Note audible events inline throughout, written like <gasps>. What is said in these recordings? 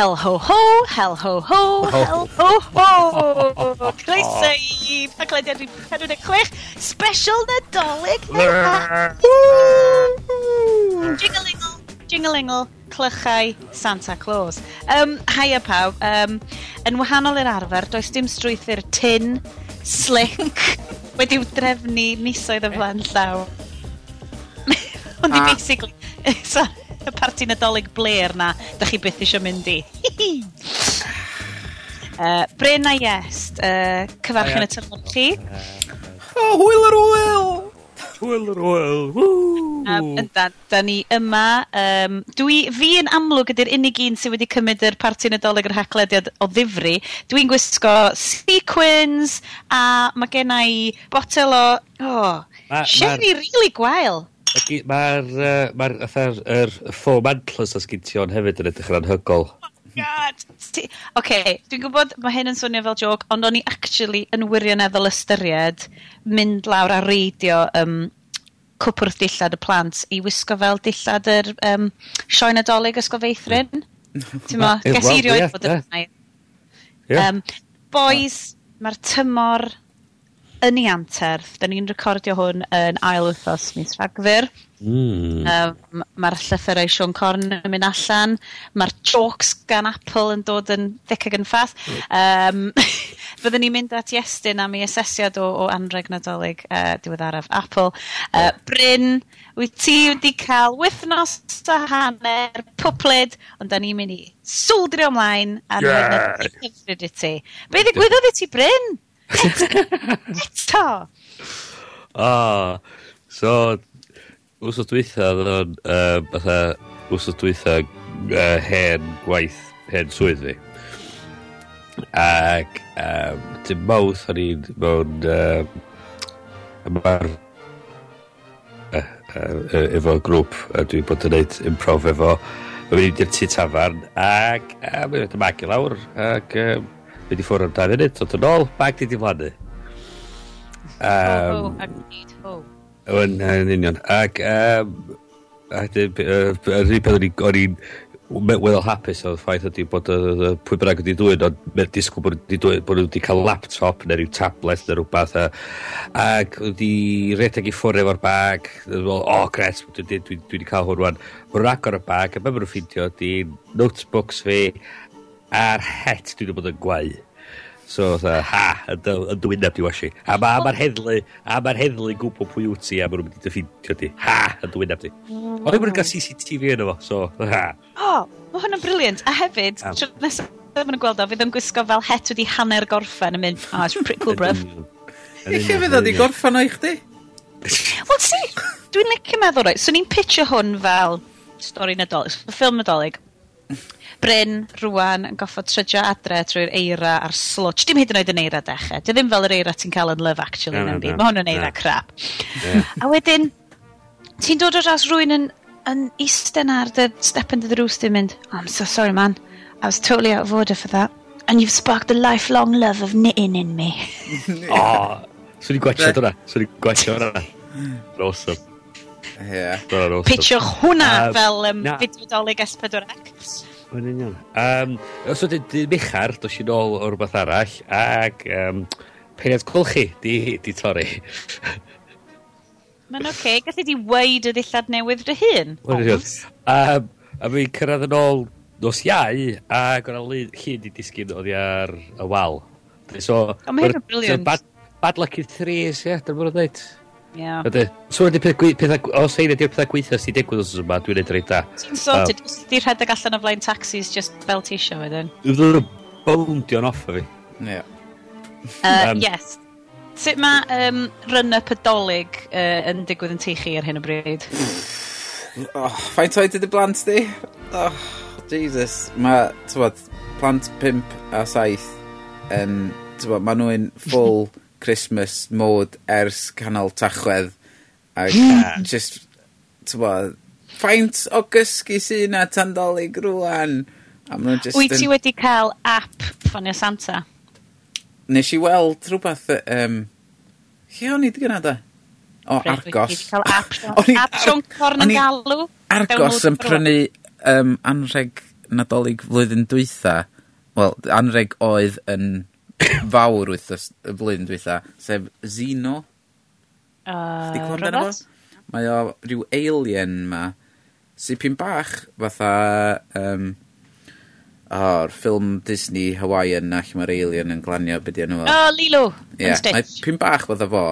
Hel ho ho, hel ho ho, hel ho ho. Croeso i Paglediad 46, special Nadolig Jingle-ingle, jingle-ingle, clychau Santa Claus. Um, haia pawb, um, yn wahanol i'r arfer, does dim strwythyr tin, slick, <laughs> wedi'w drefnu misoedd y flan llaw. <laughs> Ond i basically... <laughs> Sorry y parti Nadolig bler na, da chi byth eisiau mynd i. <laughs> uh, Bryn a Iest, uh, cyfarchyn y tyrnod chi. Oh, hwyl ar hwyl! Hwyl yr hwyl, um, Yndan, da ni yma. Um, dwi, fi yn amlwg ydy'r unig un sydd wedi cymryd yr parti Nadolig yr haclediad o ddifri. Dwi'n gwisgo sequins a mae gen i botel o... Oh, ma, Sherry really gwael. Mae'r uh, ma fatha'r yr foam antlers os gyn o'n hefyd yn edrych yn anhygol. Oh god! Oce, okay, dwi'n gwybod mae hyn yn swnio fel joc, ond o'n i actually yn wirioneddol ystyried mynd lawr a reidio um, cwpwrth dillad y plant i wisgo fel dillad yr um, sioen adolyg ysgol feithrin. Mm. <laughs> Ti'n mo, ges i rioed fod yn Boys, mae'r tymor, yn ei anterth. Da ni'n recordio hwn yn ail wythnos mis Rhagfyr. Mm. Um, Mae'r llythyrau Sean Corn yn mynd allan. Mae'r jokes gan Apple yn dod yn ddic ag yn ffath. <laughs> Um, Fyddwn ni'n mynd at Iestyn am ei asesiad o, o anreg nadolig uh, diweddaraf Apple. Uh, Bryn, wyt ti wedi cael wythnos a hanner pwplyd, ond da ni'n mynd i swldrio ymlaen ar yeah. wythnos i ti. Be ddigwyddodd i ti, Bryn? <laughs> Eto! Ah, so, wsos dwytha, oedd o'n, uh, fatha, wsos dwytha, uh, hen gwaith, hen swydd fi. Ac, um, dim mawth, o'n i'n mewn, um, ymarfer efo grŵp a dwi'n bod yn neud improv efo mae'n mynd i'r tu tafarn ac mae'n mynd i'r magu lawr ac um, mynd i ffwrdd am 2 munud, dod yn ôl, bag di di mlaen. Um, oh, ho. yn, yn union. Ac, um, a yr un peth o'n i'n weddol hapus o'r ffaith ydy bod y pwy bynnag wedi dwy'n ond mae'n disgwyl bod nhw wedi cael laptop neu rhyw tablet neu rhywbeth ac wedi redeg i ffwrdd efo'r bag o oh, gret dwi wedi cael hwn rwan mae'n agor y bag a mae'n rhywun ffeindio ydy notebooks fi a'r het dwi wedi bod yn gwau. So tha, ha yn dy, yn dy di wasi. A ma' ma'r heddlu a ma'r heddlu gwybod pwy wyt ti a ma' nhw'n mynd i dy di. Mm. Ha yn dy e di. Ond ddim yn cael CCTV yn efo, So ha. O, oh, mae hwnna'n briliant. A hefyd, um. tro nesaf ddim yn gweld o, fydd yn gwisgo fel het wedi hanner gorffen yn mynd, oh, it's pretty cool, bruv. I Eich fydd oedd i gorffen o i chdi? <laughs> Wel, si, dwi'n licio meddwl, right, so ni'n pitio hwn fel stori nadolig, ffilm nadolig, Bryn rwan yn goffod trydio adre trwy'r eira a'r slwtch. Dim hyd yn oed yn eira dechrau. Dim ddim fel yr eira ti'n cael yn Love Actually. No, no, no. Mae hwn yn eira no. crap. Yeah. A wedyn, ti'n dod o ras rwy'n yn, yn eistedd ar the step into the roof ti'n mynd, oh, I'm so sorry man, I was totally out of order for that. And you've sparked the lifelong love of knitting in me. <laughs> oh, swn i'n gwachio hwnna. Swn i'n gwachio hwnna. Awesome. Yeah. Awesome. Piciwch hwnna um, fel um, na. fideo S4C. Yn union. Um, os oedd dy Michar, dos i nôl o rhywbeth arall, ac um, peiriant colchi di, di torri. Mae'n oce, okay. gallu di weid y ddillad newydd dy hun. Um, a mi cyrraedd yn ôl nos iau, ac o'n llun di disgyn oedd ar y wal. So, o, mae hyn yn briliant. Bad, bad luck in threes, ie, yeah, dyna bod yn dweud. Yeah. Ydy. So wedi peth gwy... Peth, os ein ydy'r pethau gweithio sy'n digwydd os yma, dwi'n edrych da. Ti'n sorted, um, di rhedeg allan o flaen taxis, just fel ti isio wedyn. Dwi'n dod bwndio'n off o fi. Yeah. Uh, um, yes. Sut mae um, run-up adolyg uh, yn digwydd yn teichi ar hyn o bryd? oh, faint oed ydy blant di? Oh, Jesus. Mae, tywod, plant 5 a 7 yn, tywod, maen nhw'n full Christmas mode ers canol tachwedd ac hmm. just, ti'n faint o gysgu sy'n na tan dolyg rwan a maen just Wyt ti yn... wedi cael app ffonio Santa? Nes i weld rhywbeth um, lle o'n i di gynna da? O, Bryd, Argos. Cael app, <laughs> app Sean Corn yn galw. Argos yn prynu um, anreg nadolig flwyddyn dwytha. Wel, anreg oedd yn <coughs> fawr wythnos y blwyddyn dwytha, sef Zeno. Uh, Chdi clywed amdano fo? Mae o rhyw alien ma, sipin bach, fatha, um, o'r ffilm Disney Hawaiian na lle mae'r alien yn glanio beth yna fo. O, oh, Lilo, yeah. Stitch. Mae pyn bach fatha fo,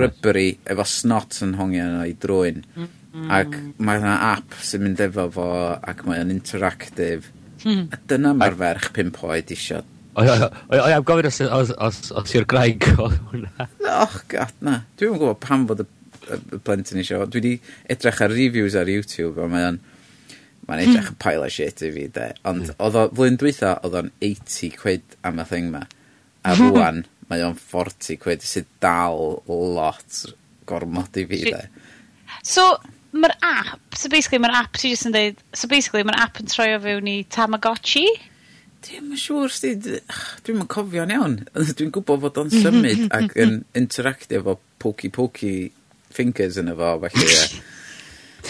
rybri, efo snot yn hongio yna i drwy'n. Mm. Mm. Ac mae yna app sy'n mynd efo fo ac mae o'n interactive. Hmm. A dyna mae'r ferch pimp oed isio O'i am gofyn os, os, os, os yw'r graig o hwnna. Och, god, na. Dwi'n gwybod pam fod y, y blentyn i sio. Dwi wedi edrych ar reviews ar YouTube, a mae'n mae'n edrych yn pile o shit i fi, de. Ond hmm. oedd o, flwyddyn dwytha, oedd o'n 80 quid am y thing ma. A rwan, <laughs> mae o'n 40 quid sydd dal lot gormod i fi, de. So, mae'r app, so basically mae'r app, ti jyst yn dweud, so basically mae'r app yn troi o fewn i Tamagotchi? Dwi'n yn siŵr sti, dwi'n yn cofio'n iawn. Dwi'n gwybod fod o'n symud <laughs> ac yn interactio efo pokey pokey fingers yn efo, felly ie. Eh?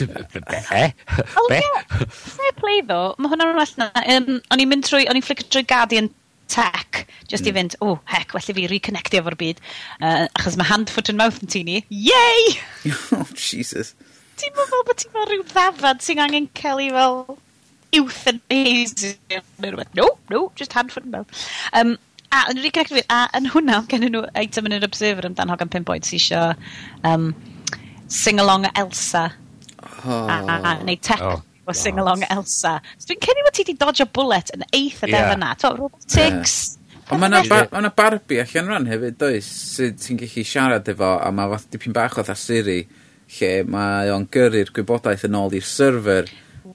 Be? Be? Fair play ddo, mae hwnna'n well na. Um, o'n i'n mynd trwy, o'n i'n flicio trwy Guardian tech, just mm. i fynd, o, oh, hec, well i fi reconnectio efo'r byd. Uh, achos mae hand, foot and mouth yn tu ni. Yay! <laughs> oh, Jesus. Ti'n meddwl bod ti'n meddwl rhyw ddafad sy'n angen cael ei fel euthanasia neu rhywbeth. No, no, just hand foot and mouth. Um, a, yn rhaid connected fi, a yn hwnna, gen nhw item yn yr Observer amdan Hogan Pinpoint sy'n isio um, sing-along Elsa. Oh. A, a, a, neu tech. Oh o sing-along Elsa. So dwi'n cynnig bod ti wedi dodge bullet yn eitha yeah. defnyna. To, robotics. Yeah. Ond mae yna ba ma Barbie allan rhan hefyd, does, sydd ti'n gallu siarad efo, a mae fath dipyn bach o dda Siri, lle mae o'n gyrru'r gwybodaeth yn ôl i'r server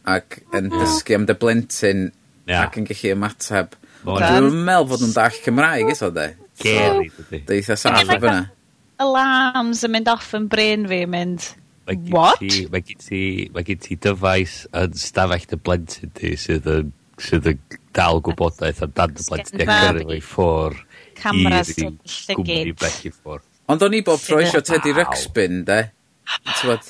ac yn dysgu am dy blentyn yeah. ac yn gallu ymateb. Dwi'n meddwl fod nhw'n dall Cymraeg eto, de. Geri, dydy. Deitha saff o fyna. Alarms yn mynd off yn brain fi, mynd, what? Mae gyd ti, mae gyd ti dyfais yn stafell dy blentyn di sydd yn sydd yn dal gwybodaeth am dan dy blentyn ac yn ei ffôr cameras i gwmni bell i ffôr. Ond o'n i bob tro eisiau Teddy Ruxpin, de? Ti'n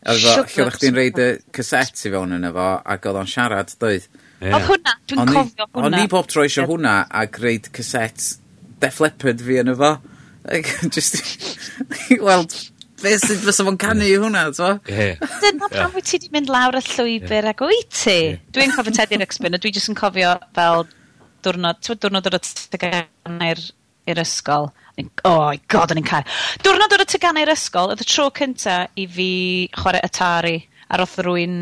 A fo, lle o'ch chdi'n reid y cassette i fewn yn efo, ac oedd o'n siarad, doedd? Yeah. Oedd hwnna, dwi'n cofio hwnna. O'n i bob tro eisiau hwnna, ac reid cassette Def Leppard fi yna fo. <laughs> Just, wel, beth sydd fysa fo'n canu i hwnna, t'o? Ie. Dyna pam wyt ti wedi mynd lawr y llwybr ac wyt ti? Dwi'n cofio Teddy Ruxpin, a dwi jyst yn cofio fel diwrnod, ti'n diwrnod o'r tygannau'r i'r ysgol oh my god, o'n i'n cael. Diwrnod o'r teganau'r ysgol, oedd y tro cynta i fi chwarae Atari, a roth rwy'n,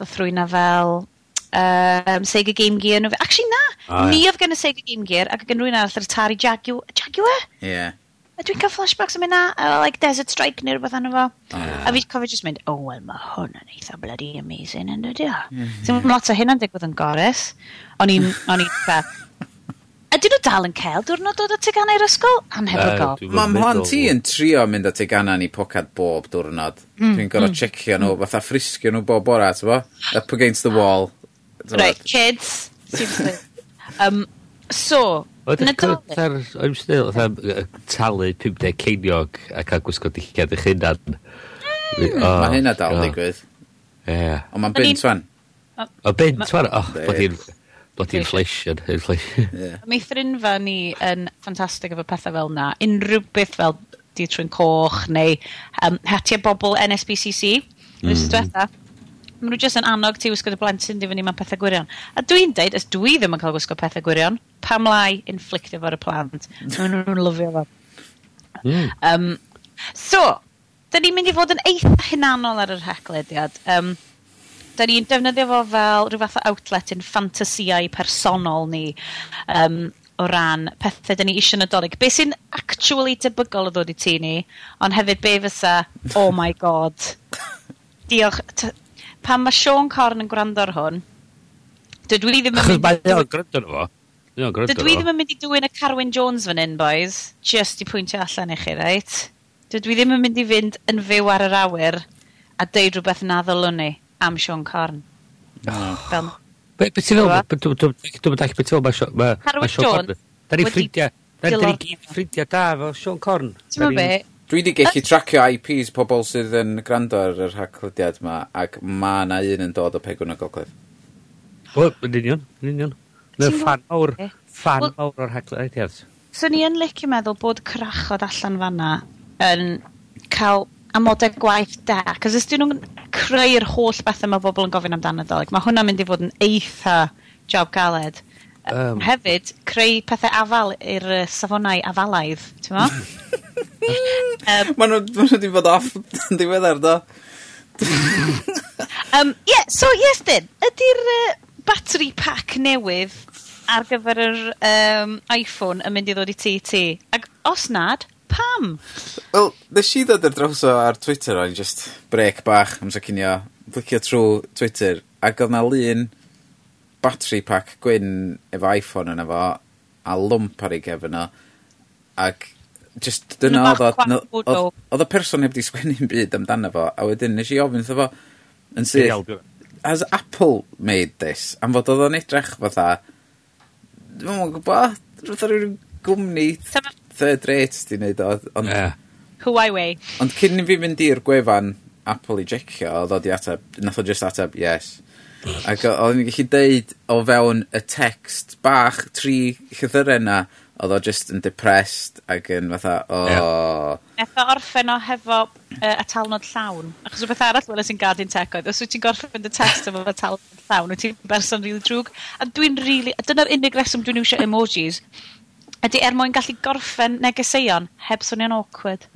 roth rwy'n a fel um, Sega Game Gear. Nhw. Actually, na, oh, ni yeah. oedd gen y Sega Game Gear, ac gen rwy'n arall yr Atari Jaguar. Jaguar. Yeah. A dwi'n cael flashbacks am yna, uh, like Desert Strike neu rhywbeth anna fo. Yeah. A fi cofio just mynd, oh, well, mae hwn yn eitha bloody amazing, yn dydy o. Yeah. Dim lot o hyn yn digwydd yn Goris. O'n i'n, o'n i'n, Ydyn nhw dal yn cael diwrnod dod o tegannau i'r ysgol? Anhebygol. Mae mhlan hon ti yn trio mynd o tegannau ni pocad bob diwrnod. Mm, Dwi'n gorau mm, checio nhw, mm. fatha ffriscio nhw bob bora, ti'n bo? Up against the wall. Right, kids. um, so, Oedd yn gyda'r ymstyl, oedd talu 50 ceiniog a cael gwisgo dillad eich hunan. Mm. Oh, Mae hynna dal digwydd. Ie. Ond mae'n bint fan. O bint fan, o, bod hi'n... Bloody inflation. <laughs> inflation. yeah. Mae ffrinfa ni yn ffantastig efo pethau fel na. Unrhyw beth fel di coch neu um, hetiau bobl NSBCC. Mm. Rwy'n diwetha. Mae nhw jyst yn annog ti wisgo dy blentyn di fyny mewn pethau gwirion. A dwi'n deud, os dwi ddim yn cael gwisgo pethau gwirion, pam lai inflictio fo'r y plant. Mae nhw'n lyfio fo. Mm. Um, so, da ni'n mynd i fod yn eitha hunanol ar yr heclediad. Um, da ni'n defnyddio fo fel rhyw fath o outlet yn ffantasiau personol ni um, o ran pethau da ni eisiau nadolig. Be sy'n actually debygol o ddod i ti ni, ond hefyd be fysa, oh my god. <laughs> Diolch. Pan mae Sean Corn yn gwrando ar hwn, dydw i ddim yn mynd... Mae o'n gwrando fo. Dydw i ddim yn mynd i dwy'n y Carwyn Jones fan hyn, boys. Just i pwyntio allan i chi, reit? Dydw i ddim yn mynd i fynd yn fyw ar yr awyr a deud rhywbeth na ddylwn ni am Sean Corn. Oh. Fel... Be, be ti'n feddwl? Dwi'n dall beth ti'n feddwl mae Sean Corn. Da ni ffrindiau. Da ni gyd ffrindiau da fel Sean Corn. Ti'n be? Dwi wedi gallu tracio IPs pobl sydd yn gwrando ar yr haclydiad yma ac mae yna un yn dod o pegwn y gogledd. Wel, yn union, yn union. Mae'n fan mawr, fan mawr o'r haclydiad. So ni yn licio meddwl bod crachod allan fanna yn cael amodau gwaith da. Cos ys dyn nhw'n creu'r holl bethau mae bobl yn gofyn amdano Nadolig. Mae hwnna'n mynd i fod yn eitha job galed. Um, Hefyd, creu pethau afal i'r uh, safonau afalaidd, ti'n mo? um, <laughs> Mae nhw wedi bod off yn diweddar, do? <laughs> um, yeah, so, yes, dyn, Ydy'r uh, battery pack newydd ar gyfer yr um, iPhone yn mynd i ddod i ti ti? Ac os nad, Pam? Wel, nes i ddod ar draws o ar Twitter o'n just brec bach amser cynio, flicio trwy Twitter, ac oedd na lun battery pack gwyn efo iPhone yna fo, a lwmp ar ei gefn o, ac just dyna oedd o, oedd y person heb di sgwennu'n byd amdano fo, a wedyn nes i ofyn fo, yn syth, has Apple made this? Am fod oedd o'n edrych fatha, dwi'n mwyn gwybod, rwy'n gwmni third rate di wneud o. Ond, yeah. Huawei. Ond cyn i fi fynd i'r gwefan Apple i jecio, oedd o di ateb, nath o just ateb, yes. Ac oedd ni'n gallu deud o fewn y text bach tri llythyrau na, oedd o just yn depressed ac yn fatha, o... Oh. Neth yeah. o orffen o hefo uh, atalnod llawn. Achos rhywbeth arall fel sy'n gadw'n tech oedd, os wyt ti'n gorffen y text efo atalnod llawn, wyt ti'n berson rili really drwg. A dwi'n rili, really, a dyna'r unig reswm dwi'n iwsio emojis, Ydy er mwyn gallu gorffen negeseuon heb swnio'n awkward.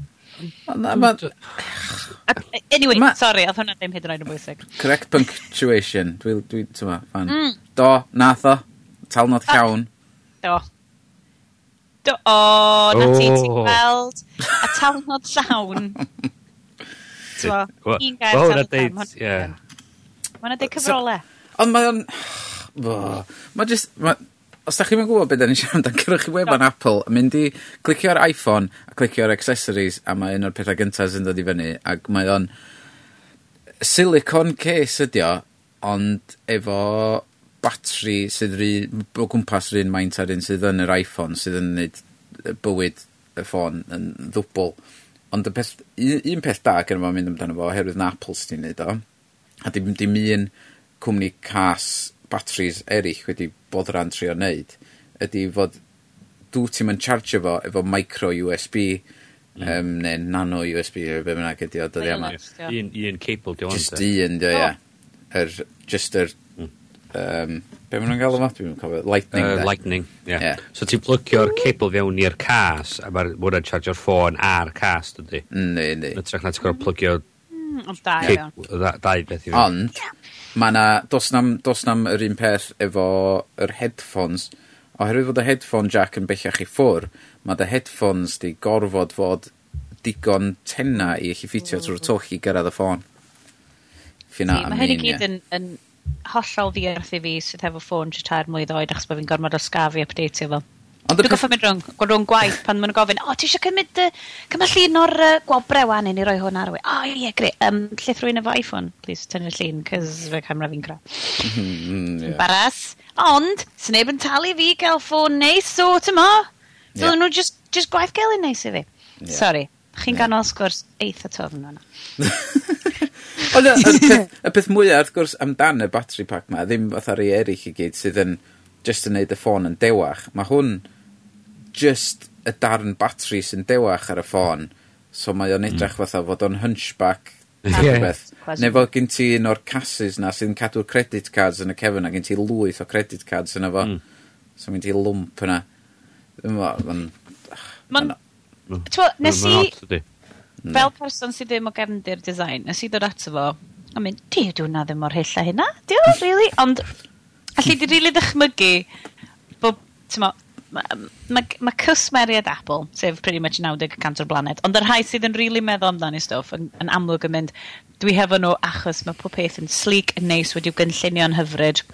Ma, ma, e, anyway, ma, sorry, oedd hwnna ddim hyd yn oed yn bwysig. Correct punctuation. Dwi, dwi, ma, fan. Mm. Do, nath o. Talnod ah. llawn. Do. Do, o, oh, na ti, ti'n gweld. A talnod llawn. <laughs> Tyma, un gair talnod llawn. Mae'n deud cyfrolau. Ond mae o'n... <sighs> Mae just... Ma, os da chi'n mynd gwybod beth da ni'n siarad amdan <laughs> cerwch i wefan Apple a mynd i clicio ar Iphone a clicio ar Accessories a mae un o'r pethau gyntaf sy'n dod i fyny ac mae o'n silicon case ydi o ond efo batri sydd ry, o gwmpas rhywun maint ar un sydd yn yr iPhone sydd yn gwneud bywyd y ffôn yn ddwbl. Ond y peth, un, un peth da gyda fo'n mynd amdano fo, oherwydd na Apple sy'n neud o, a dim, dim un cwmni cas batteries eraill wedi boddran trio wneud, ydy fod dw ti'n mynd charge fo efo micro USB mm. um, neu nano USB neu be bynnag ydy o dyddi yma. Un, un cable dio Just un dio, ie. Er, oh. just yr... Um, be maen nhw'n gael yma? Dwi'n cofio. Lightning. Uh, lightning, ie. Yeah. yeah. So ti'n plygio'r cable fewn i'r cas a mae'r mwyn yn chargio'r ffôn a'r cas, dydy? Ne, ne. Yn trach na ti'n gorfod plygio... Mm, ond da, iawn. Dau beth i fi. E. Ond, mae na, dos nam, dos nam yr un peth efo yr headphones, oherwydd fod y headphone jack yn bellach i ffwr, mae dy headphones di gorfod fod digon tenna i eich ffitio trwy'r mm. twll i gyrraedd y ffôn. Fina, See, mae hyn i gyd yn, yn hollol ddiarth i fi sydd hefo ffôn jyst tair mlynedd oed achos bod fi'n gormod o sgafi updateio fel. Ond Dwi'n goffa mynd rhwng, rhwng gwaith pan maen nhw'n gofyn, o, oh, ti eisiau cymryd, uh, cymryd llun o'r uh, gwobre wan i ni roi hwn ar we. O, ie, yeah, gre. Um, lle rwy'n efo iPhone, please, tynnu'r llun, cys fe camera fi'n cra. Mm, mm-hmm, yeah. Baras. Ond, sy'n neb yn talu fi gael ffôn neis, so, tymo. Yeah. Dylwn nhw just, just gwaith gael yn neis i fi. Yeah. Sorry, chi'n yeah. ganol sgwrs eitha tofn o'n Ond y, peth, y peth mwyaf, wrth gwrs, amdan y battery pack ma, ddim fatha rei eraill i gyd sydd yn just yn neud y ffôn yn dewach. Mae hwn just y darn batri sy'n dewach ar y ffôn. So mae o'n edrych mm. fatha fod o'n hunchback yeah. rhywbeth. Neu fod gen ti un o'r cases na sy'n cadw'r credit cards yn y cefn a gen ti lwyth o credit cards yna fo. Mm. So gen ti lwmp yna. Mae'n... Mae'n... Nes i... Mm. Fel person sydd ddim o gefndir design, nes i ddod ato fo, a mynd, di, dwi'n na ddim mor hyll a hynna, di o, really? Ond Alli di rili ddychmygu bod, ti'n mo, mae ma, ma cwsmeriad Apple, sef pretty much 90% o'r blaned, ond yr rhai sydd yn rili really meddwl amdani stwff yn, yn amlwg yn mynd, dwi hefo nhw achos mae pob peth yn sleek yn neis wedi'w gynllunio'n hyfryd.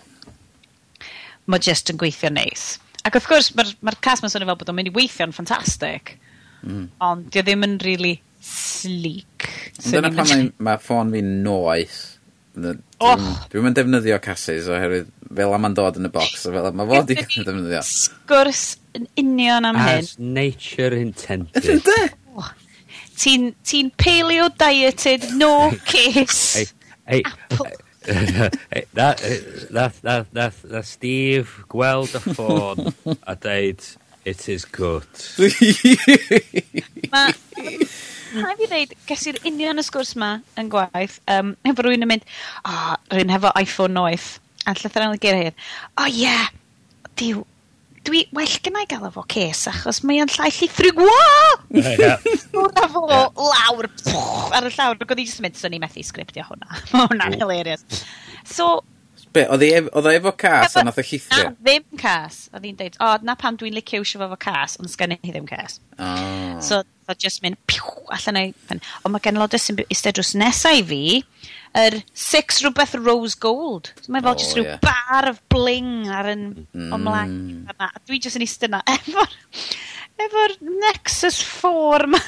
Mae just yn gweithio neis. Ac wrth gwrs, mae'r ma, cas mae'n swnio fel bod o'n mynd i weithio'n ffantastig, mm. ond dio ddim yn rili really sleek. So Dyna pan mae, mae ffôn fi'n noeth Oh. dwi mynd defnyddio cases oherwydd fel am dod yn y box a fel am fod i <laughs> defnyddio. Sgwrs yn union am hyn. As nature intended. Oh. Ti'n ti paleo dieted, no case. Ei, ei, <laughs> na Steve gweld y ffôn a dweud, it is good. <laughs> Ma, rhaid fi ddeud, ges i'r union y sgwrs ma yn gwaith, um, efo rhywun yn mynd, o, oh, rhywun hefo iPhone 9, a llythran y geir hyn, o oh, ie, yeah, diw, dwi, well gynnau gael efo ces, achos mae o'n llai llithrig, wo! Hwna fo lawr, pwch, ar y llawr, ac oedd i jyst mynd, so ni methu sgriptio hwnna. <laughs> Mae hwnna'n hilarious. So, Be, oedd o efo cas a nath o llithio? Na, ddim cas. Oedd hi'n deud, o, na pam dwi'n licio eisiau fo cas, ond sgen i ddim cas. Oh. So, oedd just mynd, piw, allan o'i pen. Ond mae gen Lodys eistedd drws nesau i fi, yr six rhywbeth rose gold. So, mae fel oh, just rhyw yeah. bar of bling ar yn mm. Mm-hmm. omlaen. A dwi just yn eistedd na, efo'r efo'r Nexus 4 ma.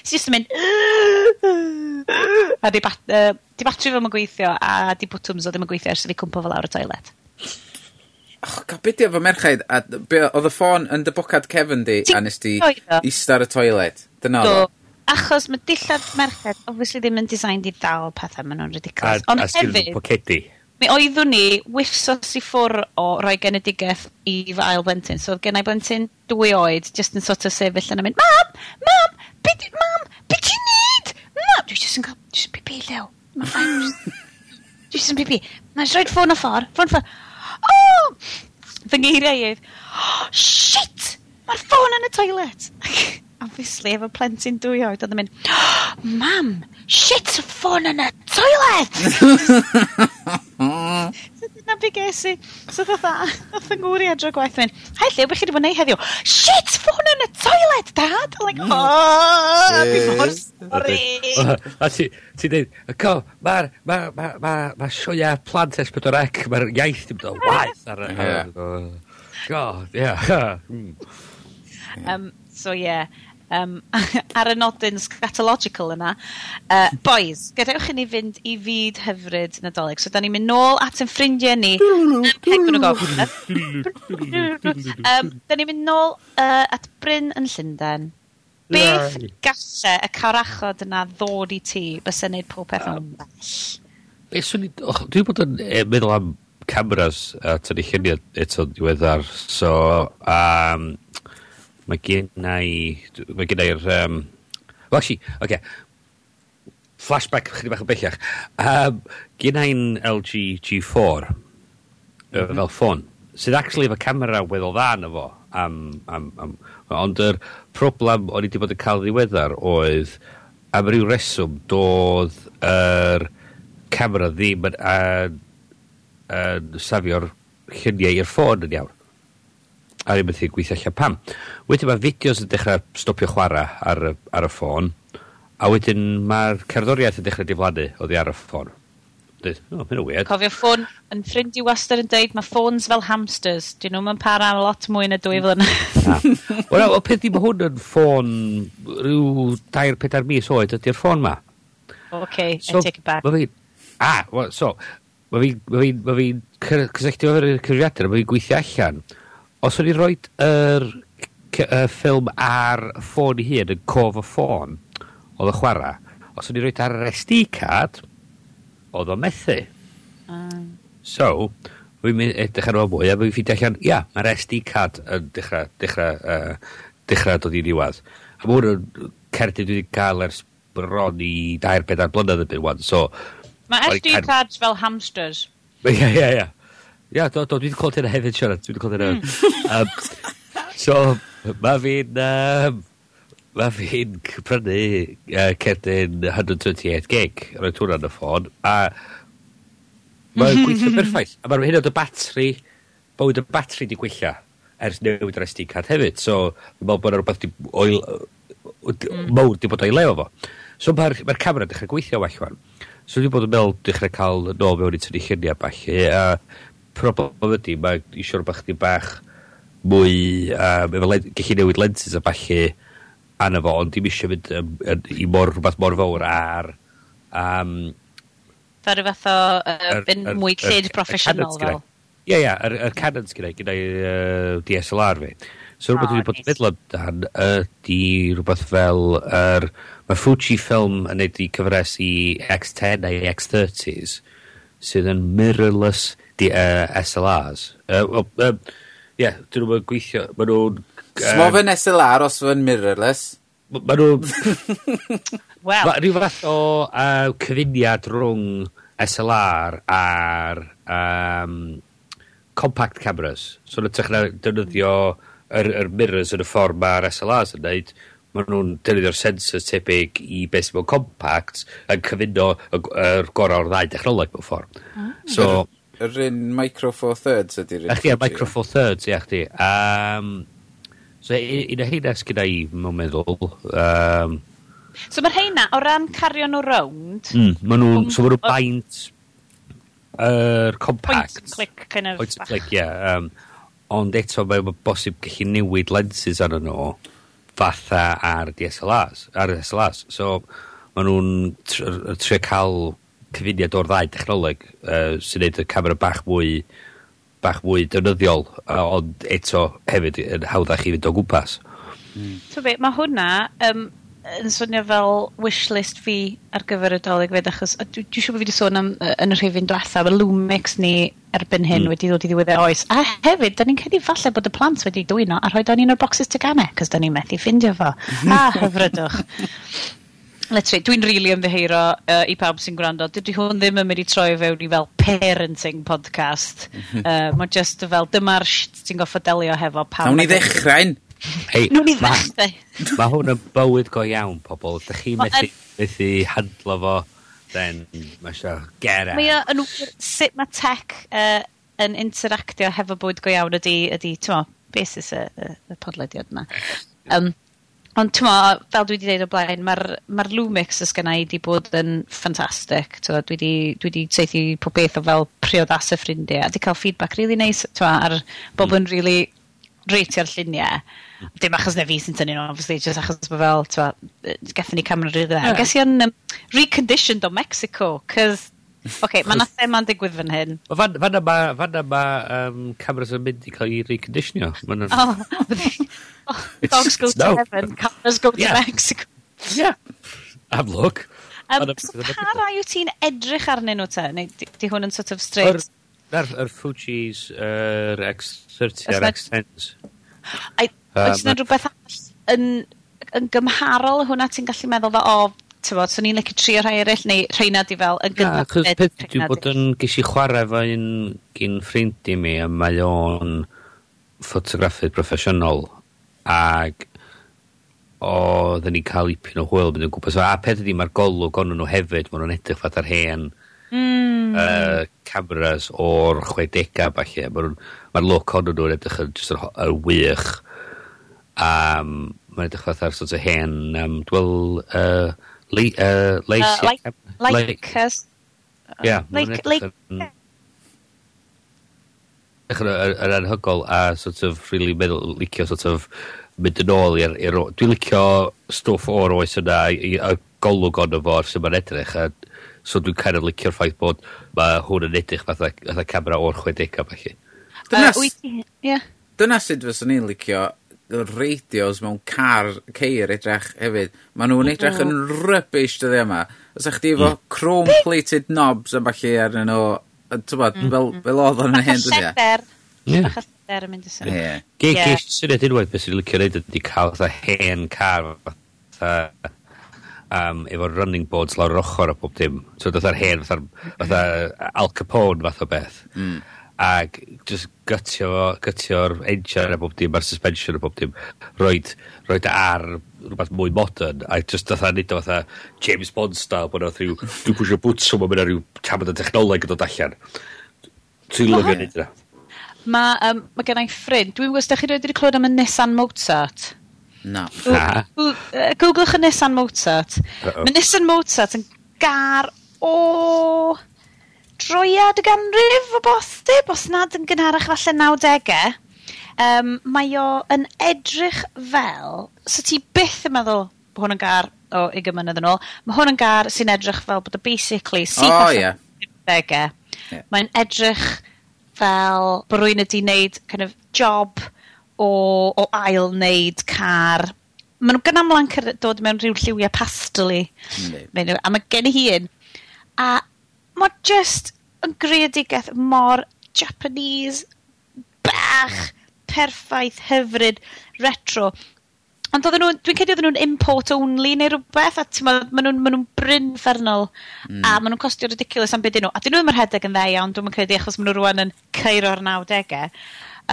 It's just yn mynd... A di bat... Uh, 'di batri fo yn gweithio a 'di bwtwms o ddim yn gweithio ers i fi cwmpo fo lawr y toilet. Och God beth 'di merchaid a be' oedd y ffôn yn dy bocad cefn di a nes di ista ar y toilet? Dyna oedd o? Achos mae dillad merched obviously ddim yn designed i dal pethe, ma' nw'n ridiculous. A, Ond a hefyd, pocedi. Mi oeddwn ni wifsos i ffwr' o roi genedigaeth i fy ail blentyn. So oedd gen i blentyn dwy oed, just yn sort of sefyll yn mynd, Mam! Mam! Be di, mam! Be ti'n neud? Mam! Dwi just yn cael, just yn pipi lew. Dwi'n yn pipi. Mae'n rhoi'r ffôn o ffordd. Ffôn ffordd. Oh! Fy ngeiriau i oh, shit! Mae'r ffôn yn y toilet! obviously, efo plentyn dwy oed, oedd yn mynd, oh, mam, shit, y ffôn yn y toilet! <laughs> so dyna be ges i. So fatha, oedd fy ngwri adro gwaith mynd, hai lle, bych chi wedi bod neud heddiw, shit, ffôn yn y toilet, dad! I'm like, oh, fi mor sori. A ti, ti dweud, co, mae'r ma, ma, ma, ma sioia plant S4C, mae'r iaith ddim dod waith ar y... God, yeah. <laughs> Hmm. Um, So ie, yeah, um, <laughs> ar y nodyn scatological yna. Uh, boys, gadewch i ni fynd i fyd hyfryd Nadolig. So, da ni'n mynd nôl at yn ffrindiau ni. Pegwn o gofyn. um, da ni'n mynd nôl uh, at Bryn yn Llundain. Beth gallai y carachod yna ddod i ti bys yn neud pob peth yn bell? Dwi'n bod yn meddwl am cameras a tynnu lluniau eto diweddar. So, um, mae gen i... Mae gen i'r... Um, well, actually, okay. Flashback chydig bach o bellach. Um, gen i'n LG G4 mm -hmm. fel ffôn sydd actually efo camera weddol dda yna fo am, am, am, ond yr problem o'n i wedi bod yn cael ddiweddar oedd am ryw reswm doedd yr camera ddim yn, yn, yn safio'r lluniau i'r ffôn yn iawn a ddim beth i gweithio allan pam. Wedyn mae fideos yn dechrau stopio chwarae ar y, ar y ffôn, a wedyn mae'r cerddoriaeth yn dechrau diflannu oddi ar y ffôn. Dweud, o, oh, mae'n weird. Cofio ffôn, yn ffrind i wastad yn deud, mae ffôns fel hamsters. Dyn nhw'n mynd para am lot mwy na dwy flynedd. Wel, o peth i mae hwn yn ffôn rhyw 2-4 mis oed ydy'r ffôn ma. OK, so, I take it back. Mae fi, Ah, well, so, mae fi'n... Mae fi, Mae fi Cysylltu o'r cyfrifiadur, mae fi'n gweithio allan os o'n i roed yr er, ffilm ar ffôn i hun yn cof y ffôn, oedd y chwarae, os o'n i roed ar yr SD card, oedd o methu. Um. So, fi'n mynd edrych ar ôl mwy, a fi'n ffidio allan, ia, mae'r SD card yn dechrau, dechrau, uh, dechrau dod i niwad. A mae hwn cerdyn dwi wedi cael ers bron i dair bedair blynedd yn byd wan, so... Mae SD cards fel hamsters. Ie, ie, ie. Ia, do, do, dwi wedi clywed hynna hefyd, Siarad. Dwi wedi clywed hynna. um, <laughs> so, mae fi'n... Um, mae fi'n prynu uh, cerdyn 128 gig. Rwy'n tŵr yn y ffôn. A mae'n <laughs> gweithio berffaith. A mae'n hyn o batri... Bywyd y batri di gweithio ers newid yr SD card hefyd. So, dwi'n meddwl bod yna rhywbeth di oil... Mm. Mawr di bod o'i leo fo. So, mae'r ma camera dechrau gweithio well, wan. So, dwi'n bod yn meddwl dechrau cael nôl mewn i tynnu lluniau, bach. A problem ydy, mae eisiau rhywbeth chdi bach mwy, um, efo led, gallu newid lenses a balli anna fo, ond dim eisiau fynd um, i mor rhywbeth mor fawr ar... Um, Fel rhywbeth o uh, fynd mwy llyd proffesiynol fel. Ie, ie, yr canons sgyda i, gyda i uh, DSLR fi. So rhywbeth oh, dwi bod yn meddwl amdan ydy rhywbeth fel... Er, mae Fuji Film yn neud i cyfres i X10 neu X30s sydd yn mirrorless di- uh, SLRs. El Arrs. Yy wel ie, 'dyn nhw'n gweithio. Ma' nhw'n... yy... S'mo fe'n SLR os fe'n mirrorless? M- ma' nw'n... <laughs> Wel... Ma' rhyw fath o uh, cyfuniad rhwng SLR a'r um, compact cameras. So yn ytrach na defnyddio yr, yr mirrors yn y ffordd mae'r SLRs yn neud, ma' nhw'n defnyddio'r sensors tebyg i beth sydd mewn compact yn cyfuno y yr gorau o'r ddau dechnoleg mewn ffordd. Ah. So, yr un Micro Four Thirds ydy'r... Ach ia, Micro Four Thirds, ia, chdi. Um, so, e- e- un o heina sgyda i, mae'n meddwl. Um, so, mae'r heina, o ran cario nhw rownd... Mm, maen nhw'n, so maen nhw'n baint yr er, compact. Point click, kind of. Point click, ie. Yeah, um, ond eto, mae'n bosib gallu newid lenses arno nhw fatha ar DSLRs, ar DSLRs. So, maen nhw'n trio cael cyfuniad o'r ddau technoleg uh, sy'n neud y camera bach mwy bach mwy dynyddiol uh, ond eto hefyd yn hawddach i fynd o gwmpas mm. Be, mae hwnna um, yn swnio fel wishlist fi ar gyfer y dolyg fed achos dwi'n dwi siŵr bod fi wedi sôn am yn y rhywun diwetha mae Lumix ni erbyn hyn mm. wedi dod i ddiwedd oes a hefyd da ni'n credu falle bod y plant wedi dwyno a rhoi da ni'n o'r boxes tegannau cos da ni'n methu ffindio fo <laughs> a hyfrydwch literally, dwi'n rili really ymddeheiro uh, i pawb sy'n gwrando. Dydy hwn ddim yn mynd i troi fewn i fel parenting podcast. Mhm. uh, Mae just fel dyma'r ti'n goffa delio hefo pawb. Nawn ni ddechrau'n. Hei, Nawn ni ddechrau. Mae ma hwn yn bywyd go iawn, pobl. Dych chi methu, methu handlo fo, then mae eisiau gera. Mae yn sut mae tech uh, yn interactio hefo bywyd go iawn ydy, ydy ti'n mo, beth sy'n y, y, y podlediad yna. Um, Ond ti'n fel dwi wedi dweud o blaen, mae'r ma Lumix ys i wedi bod yn ffantastig. Dwi wedi, dwi wedi seithi pob beth o fel priodas y ffrindiau. A di cael feedback really nice, ti'n ar bob mm. yn really reitio'r lluniau. Mm. Dim achos na fi sy'n tynnu nhw, obviously, just achos bod fel, ti'n gathon ni camera rydyn. Yeah. Ges i yn um, reconditioned o Mexico, cos okay, mae na thema'n digwydd fan hyn. Fan, fan yma, fan yma um, cameras yn mynd i cael ei reconditionio. Yn... Oh, oh, dogs go to no. heaven, cameras go to yeah. Mexico. yeah, have look. Um, so pa rai wyt ti'n edrych arnyn nhw te? Neu di, di hwn yn sort of straight? Na'r er, Fuji's, yr er, X30, yr X10s. Oes yna rhywbeth arall yn, yn gymharol hwnna ti'n gallu meddwl fel, o, oh, tywod, so ni'n licio trio rhai eraill, neu rheina di fel yn gynnar. Na, chos peth dwi bod yn ges i chwarae fo un gyn ffrindi mi, a mae o'n ffotograffydd proffesiynol, ac oedden ni cael ipyn o hwyl mynd yn gwmpas. A peth ydi, mae'r golwg ond nhw hefyd, maen nhw'n edrych fath ar hen mm. uh, cameras o'r 60au falle. Mae'r ma look ond nhw'n edrych yn just yr wych. Um, mae'n edrych fath ar sort of hen um, dwel uh, Le, uh, Leic... Uh, like, like, like, Lakers. Ia. Lakers. Dechrau yn anhygol a sort of really meddwl, licio sort of mynd yn ôl i'r... Dwi'n licio stwff o'r oes yna i, i golwg ond o fo sy'n ma'n edrych a so dwi'n kind of licio'r ffaith bod mae hwn yn edrych fatha, fatha camera o'r 60 a falle. Dyna, uh, yeah. dyna sut fyswn i'n licio radios mewn car, ceir edrych hefyd. Maen nhw'n edrych yn rybys dyddi yma. Os ych chi efo mm. chrome-plated knobs a falle arnyn nhw, tybod, mm. fel, mm. fel oedd yn hyn dyddi. Bach o lleder. Yeah. Bach o lleder yn mynd i sy'n. Ie. Ge, ge, syniad unwaith beth sy'n licio reid ydy cael fatha hen car, fatha um, efo running boards lawr yr ochr a bob dim. So, fatha'r hen, fatha Al Capone fath o beth. Mm ag just gytio fo, gytio'r engine a bob dim a'r suspension a bob dim, roed, roid e ar rhywbeth mwy modern, a just fatha nid o fatha James Bond style, bod oedd rhyw, dwi'n pwysio bwtswm a mynd ar rhyw tabod y technoleg yn dod allan. Dwi'n lyfio nid yna. Mae um, ma gen i ffrind, dwi'n gwybod, ydych chi wedi clywed am y Nissan Mozart? Na. No. Googlech y Nissan Mozart. Uh -oh. Mae Nissan Mozart yn gar o... Oh droiad y ganrif o bosib, os nad yn gynharach falle 90au, um, mae o yn edrych fel, so ti byth yn meddwl bod hwn yn gar o oh, 20 mlynedd yn ôl, mae hwn yn gar sy'n edrych fel bod o basically sy'n oh, yeah. yeah. Mae'n edrych fel bod rwy'n ydi wneud kind of job o, o ail wneud car. Maen nhw gan amlan dod mewn rhyw lliwiau pastel i. Mm. A mae gen i hun. A mae just yn greadigeth mor Japanese, bach, perffaith, hyfryd, retro. Ond oedden nhw, dwi'n credu oedden nhw'n import only neu rhywbeth, a maen ma nhw'n ma nhw bryn fernol, mm. a ma nhw'n costio ridiculous am byd nhw. A dyn nhw ddim yn rhedeg yn dda iawn, dwi'n credu, achos ma nhw rwan yn ceiro'r 90au.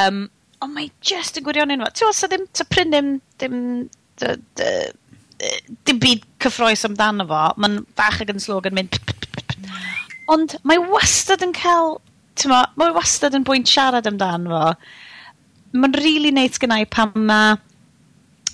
Um, ond mae just yn gwirion fo. Ti'n gwybod, sa ddim, sa pryn ddim, ddim, dim byd cyffroes amdano fo, mae'n bach ag yn slog yn mynd Ond mae wastad yn cael, tyma, mae wastad yn bwynt siarad amdano fo. Mae'n rili really neis gynnau pan mae,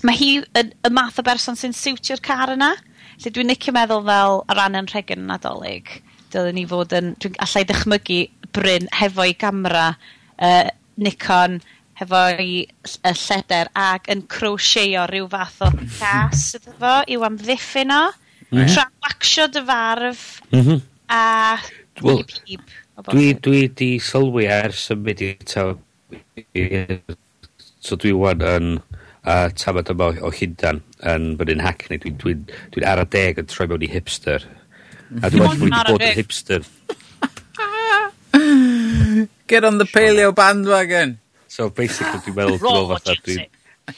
mae hi y, y math o berson sy'n siwtio'r car yna. Lle dwi'n nicio meddwl fel ar ran yn rhegyn yn adolyg. Dylen ni fod yn, dwi'n allai dychmygu Bryn hefo'i gamera uh, Nikon, hefo'i y lleder ac yn crochetio rhyw fath o mhm. cas iddo fo i'w amddiffyn o. Mm -hmm. Trawacsio dy farf. Mm -hmm. A... Wel, dwi, dwi 'di sylwi ers symud i ta so dwi 'wan yn uh, tafod yma o Llundan yn bod 'yn Hackney dwi'n dwi, dwi ar y deg yn troi mewn i hipster. A dwi bod yn hipster. <laughs> Get on the paleo bandwagon. So basically dwi'n meddwl <laughs> dwi'n fatha dwi'n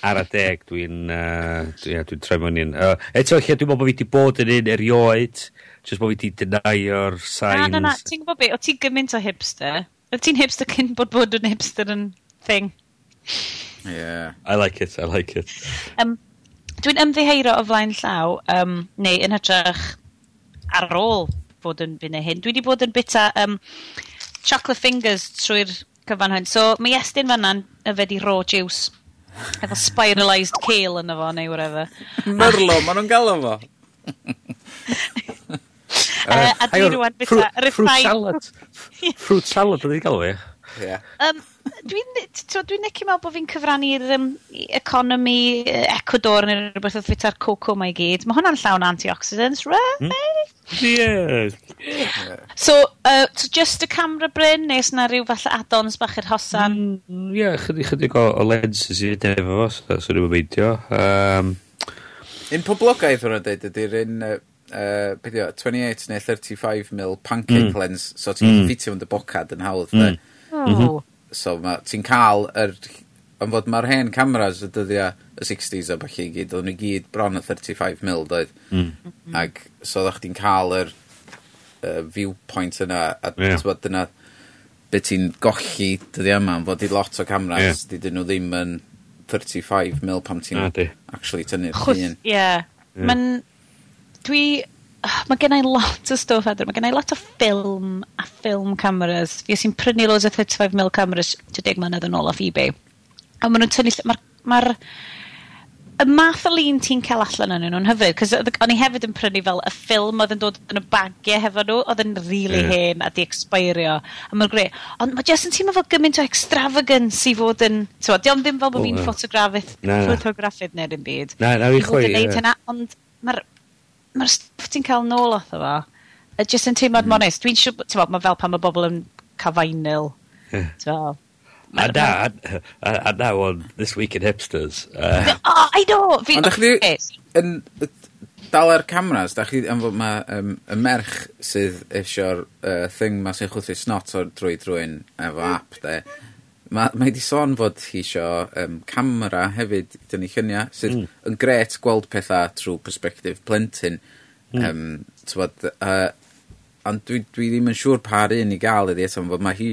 ara deg dwi'n uh, dwi'n dwi troi mewn i'n... Uh, eto lle dwi'n meddwl bod fi wedi bod yn un erioed Just bod fi wedi denyo'r signs. Na, na, na, ti'n gwybod beth? o ti'n gymaint o hipster. O ti'n hipster cyn bod bod yn hipster yn thing. Yeah. I like it, I like it. Um, Dwi'n ymddiheiro o flaen llaw, um, neu yn hytrach ar ôl fod yn byn hyn. Dwi wedi bod yn bita um, chocolate fingers trwy'r cyfan hyn. So mae estyn fanna'n yfed i raw juice. Efo spiralised kale yn efo neu whatever. Merlo, maen nhw'n gael efo. <laughs> Uh, a dwi rwan bita... Fruit salad. <laughs> Fruit salad ydy'n gael fi. Yeah. Um, dwi'n dwi necio meddwl bod fi'n cyfrannu'r um, economi Ecuador neu rhywbeth oedd fita'r coco mae gyd. Mae hwnna'n llawn antioxidants, right? Mm. Yeah. So, uh, so, just y camera bryn, neu na rhyw falle add-ons bach i'r hosan? Mm, yeah, chydig, chydig o, o lenses i efo fo, so, so rhywbeth beidio. Um, un poblogaeth hwnna dweud, ydy'r un uh, uh, 28 neu 35 mil pancake mm. lens, so ti'n mm. ffitio yn dy bocad yn hawdd. Mm. Oh. Mm -hmm. So ti'n cael, yr, ond fod mae'r hen cameras y dyddiau y 60s a bach i gyd, oedden nhw gyd bron y 35 mil doedd. Mhm. Mm. Ac so oeddech chdi'n cael yr uh, viewpoint yna, a yeah. Bod, dyna beth ti'n golli dyddi yma, fod i lot o cameras, yeah. dydyn nhw ddim yn 35 mil pam ti'n actually tynnu'r un. Ie, yeah. yeah. mae'n dwi, Mae genna i lot o stwff adre. Mae genna i lot o ffilm a ffilm cameras. Fi sy'n prynu loads o 35mm cameras 10 mlynedd yn ôl off eBay. A maen nhw'n tynnu... Mae'r... Ma y math o lun ti'n cael allan yn nhw'n hyfryd, cos o'n i hefyd yn prynu fel y ffilm oedd yn dod yn y bagiau hefo nhw, oedd yn really yeah. hen a di expirio, a mae'n greu. Ond mae Jess yn teimlo fel gymaint o extravagance i fod yn, ti'n diolch ddim fel bod fi'n no. ffotografydd, ffotografydd neu'r un byd. Na, na, fi chwe. Ond mae'r ma'r stuff ti'n cael nôl off fo, a jyst yn teimlad mm. monest. Dwi'n siŵr, ti'n mae fel pan mae bobl yn cael fainyl. Yeah. A na, a na on This Week in Hipsters. Uh. Oh, I know! Ond ydych chi yn dal ar cameras, da chi am fod mae um, y merch sydd eisiau'r uh, thing ma sy'n chwthu snot o'r drwy drwy'n efo mm. app de, mae ma di sôn fod hi isio um, camera hefyd dyn ni lluniau, sydd mm. yn gret gweld pethau trwy perspektif plentyn. Mm. Um, tywod, uh, ond dwi, dwi ddim yn siŵr pa'r un i gael ydi eto, fod mae hi,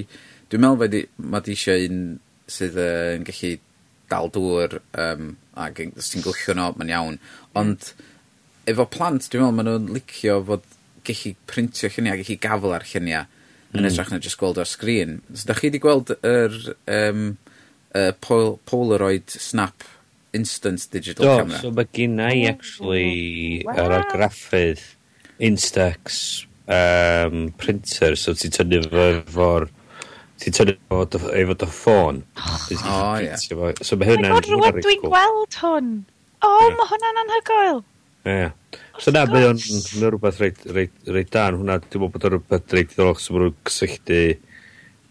dwi'n meddwl fod mae di eisiau un sydd uh, yn gallu dal dŵr um, ac os ti'n gwyllio nhw, mae'n iawn. Ond efo plant, dwi'n meddwl maen nhw'n licio fod gallu printio lluniau, gallu gafel ar lluniau mm. yn hmm. edrych na jyst gweld o'r sgrin. So, da chi wedi gweld yr um, uh, pol Polaroid Snap Instant Digital Do, Camera? Do, so mae gynna i oh, actually wow. ar argraffydd Instax um, printer, so ti'n tynnu fo'r ti'n tynnu fo efo dy ffôn. Oh. O, ie. So mae hynna'n... Mae'n rhywun dwi'n gweld hwn. O, oh, yeah. mae hwnna'n anhygoel. Ie. So na, mae o'n rhywbeth reit, reit, reit da yn. Dwi'n meddwl bod o'n rhywbeth reit ddolch sy'n mwyn cysylltu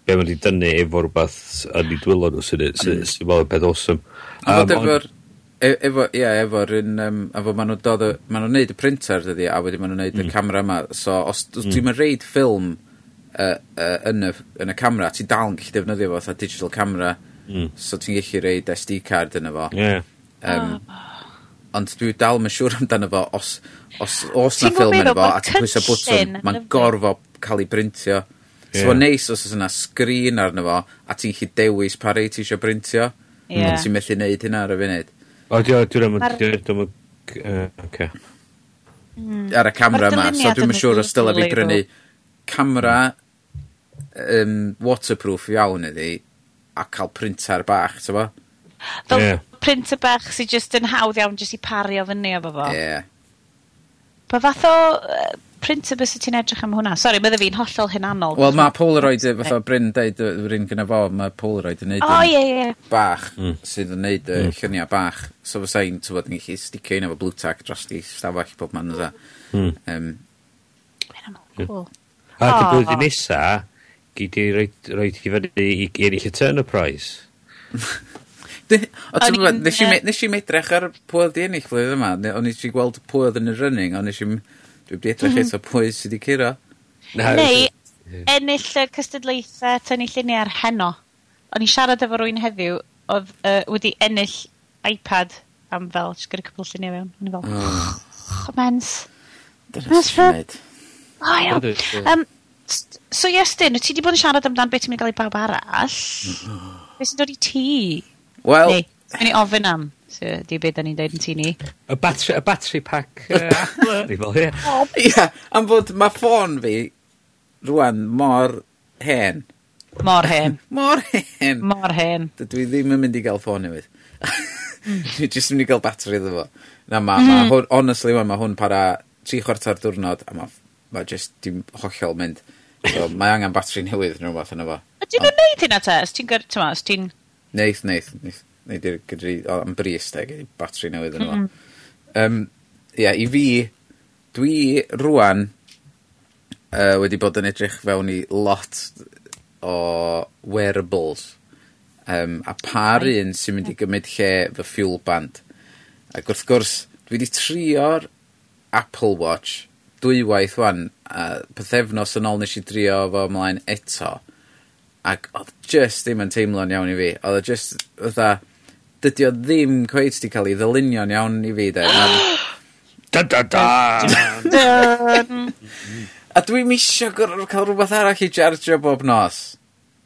be mae'n di dynnu efo rhywbeth yn ei dwylo nhw sy'n meddwl yn peth awesome. A fod efo'r... E- efo, ie, efo'r un, um, efo, maen nhw'n dod, maen nhw'n neud y printer dydi, a wedyn maen nhw'n neud mm. y camera yma. So, os, mm. ti'n mynd reid ffilm uh, uh, yn, y, yn y camera, ti dal yn gallu defnyddio fo, digital camera, mm. so ti'n gallu reid SD card yna fo. Ie. Yeah. Um, ah ond dwi dal yn siŵr amdano fo, os, os, os na ffilm yn efo, a ti'n pwysio bwtwn, mae'n gorfo cael ei brintio. Yeah. So, neis os oes yna sgrin arno fo, a ti'n chi dewis pa rei ti eisiau brintio, yeah. ond ti'n methu neud hynna ar y funud. O, dwi'n meddwl, dwi'n Ar y camera yma, so dwi'n siŵr os dyla fi brynu camera um, waterproof iawn iddi, a cael printer bach, ti'n Fel yeah. printer bach sy'n just yn hawdd iawn jyst i pario fyny efo fo. Yeah. Pa fath o uh, printer bys ti'n edrych am hwnna? Sori, bydde fi'n hollol hynanol. Wel, mae Polaroid, fatha Bryn deud, yr un gyda fo, mae Polaroid yn neud oh, yeah, yeah. bach, mm. sydd yn neud mm. lluniau bach. So fysa i'n tywod yn gallu sticio un efo blue tack dros di stafell pob man yna. Mm. Um, Mae'n cool. A dy blwyddyn nesa, gyd i roed, roed i fyny i ennill y Turner Prize. <laughs> Nes i nes i medrach ar pwy oedd di ennill flwyddyn yma. O'n i si gweld pwy oedd yn y running, o'n i si... Dwi wedi edrych mhm. eto pwy sydd wedi curo. Neu, ennill y cystadlaethau tynnu lluniau ar heno. O'n i siarad efo rwy'n heddiw, oedd uh, wedi ennill iPad am fel, jyst gyda cwpl lluniau fewn. O'n i fel, oh. mens. Dyna sy'n O iawn. Um, so Iestyn, wyt ti wedi bod yn siarad amdan beth ti'n mynd i gael i bawb arall? Beth sy'n dod i ti? Wel... Neu, sgen i ofyn am, so, 'di beth da ni'n deud yn tŷ ni. Y batri y batri pack yy <laughs> Apple O ia, am fod mae ffôn fi rwan mor hen. Mor hen. <laughs> Mor hen. Mor hen. Dydw i ddim yn mynd i gael ffôn newydd. Mm. <laughs> Dwi jyst yn mynd i gael batri iddo fo. Na ma, ma mm. hwn, honestly, ma, ma hwn para tri chwarter diwrnod a ma, ma jyst dim hollol mynd. So, mae angen batri newydd neu rhywbeth yna fo. Ydyn nhw'n neud hynna te? Os ti'n... Neith, neith, neith. Neith i'r gydri, o, am bris de, gyd i batri newydd yn yma. Um, Ie, yeah, i fi, dwi rwan uh, wedi bod yn edrych fewn i lot o wearables. Um, a par un sy'n mynd i gymryd lle fy fuel band. Ac wrth gwrs, dwi wedi trio'r Apple Watch dwywaith wan, a pethefnos yn ôl nes i drio fo ymlaen eto ac oedd just ddim yn teimlo'n iawn i fi. Oedd o just, fatha, dydy o ddim cweith wedi cael ei ddylunio'n iawn i fi, de. <gasps> Da, da, da! A dwi'n misio cael rhywbeth arall i chargeio bob nos.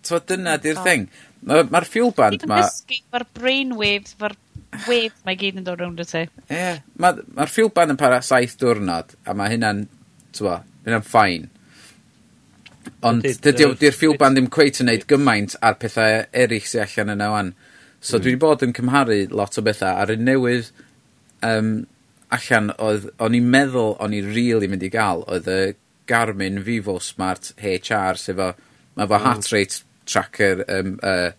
Twa dyna di'r oh. thing. Mae'r ma fuel band ma... Mae'r brainwaves, mae'r waves mae gyd yn dod rownd y ti. Ie, yeah, mae'r ma fuel band yn para saith diwrnod, a mae hynna'n, ti'n hynna'n ffain. Ond dydy'r dy fuel band ddim cweith yn neud gymaint ar pethau eraill sy'n allan yna wan. So mm. dwi wedi bod yn cymharu lot o bethau ar y newydd um, allan oedd, o'n i'n meddwl o'n i'n really mynd i gael oedd y Garmin Vivo Smart HR sef o, mae fo hmm. heart rate tracker um, uh,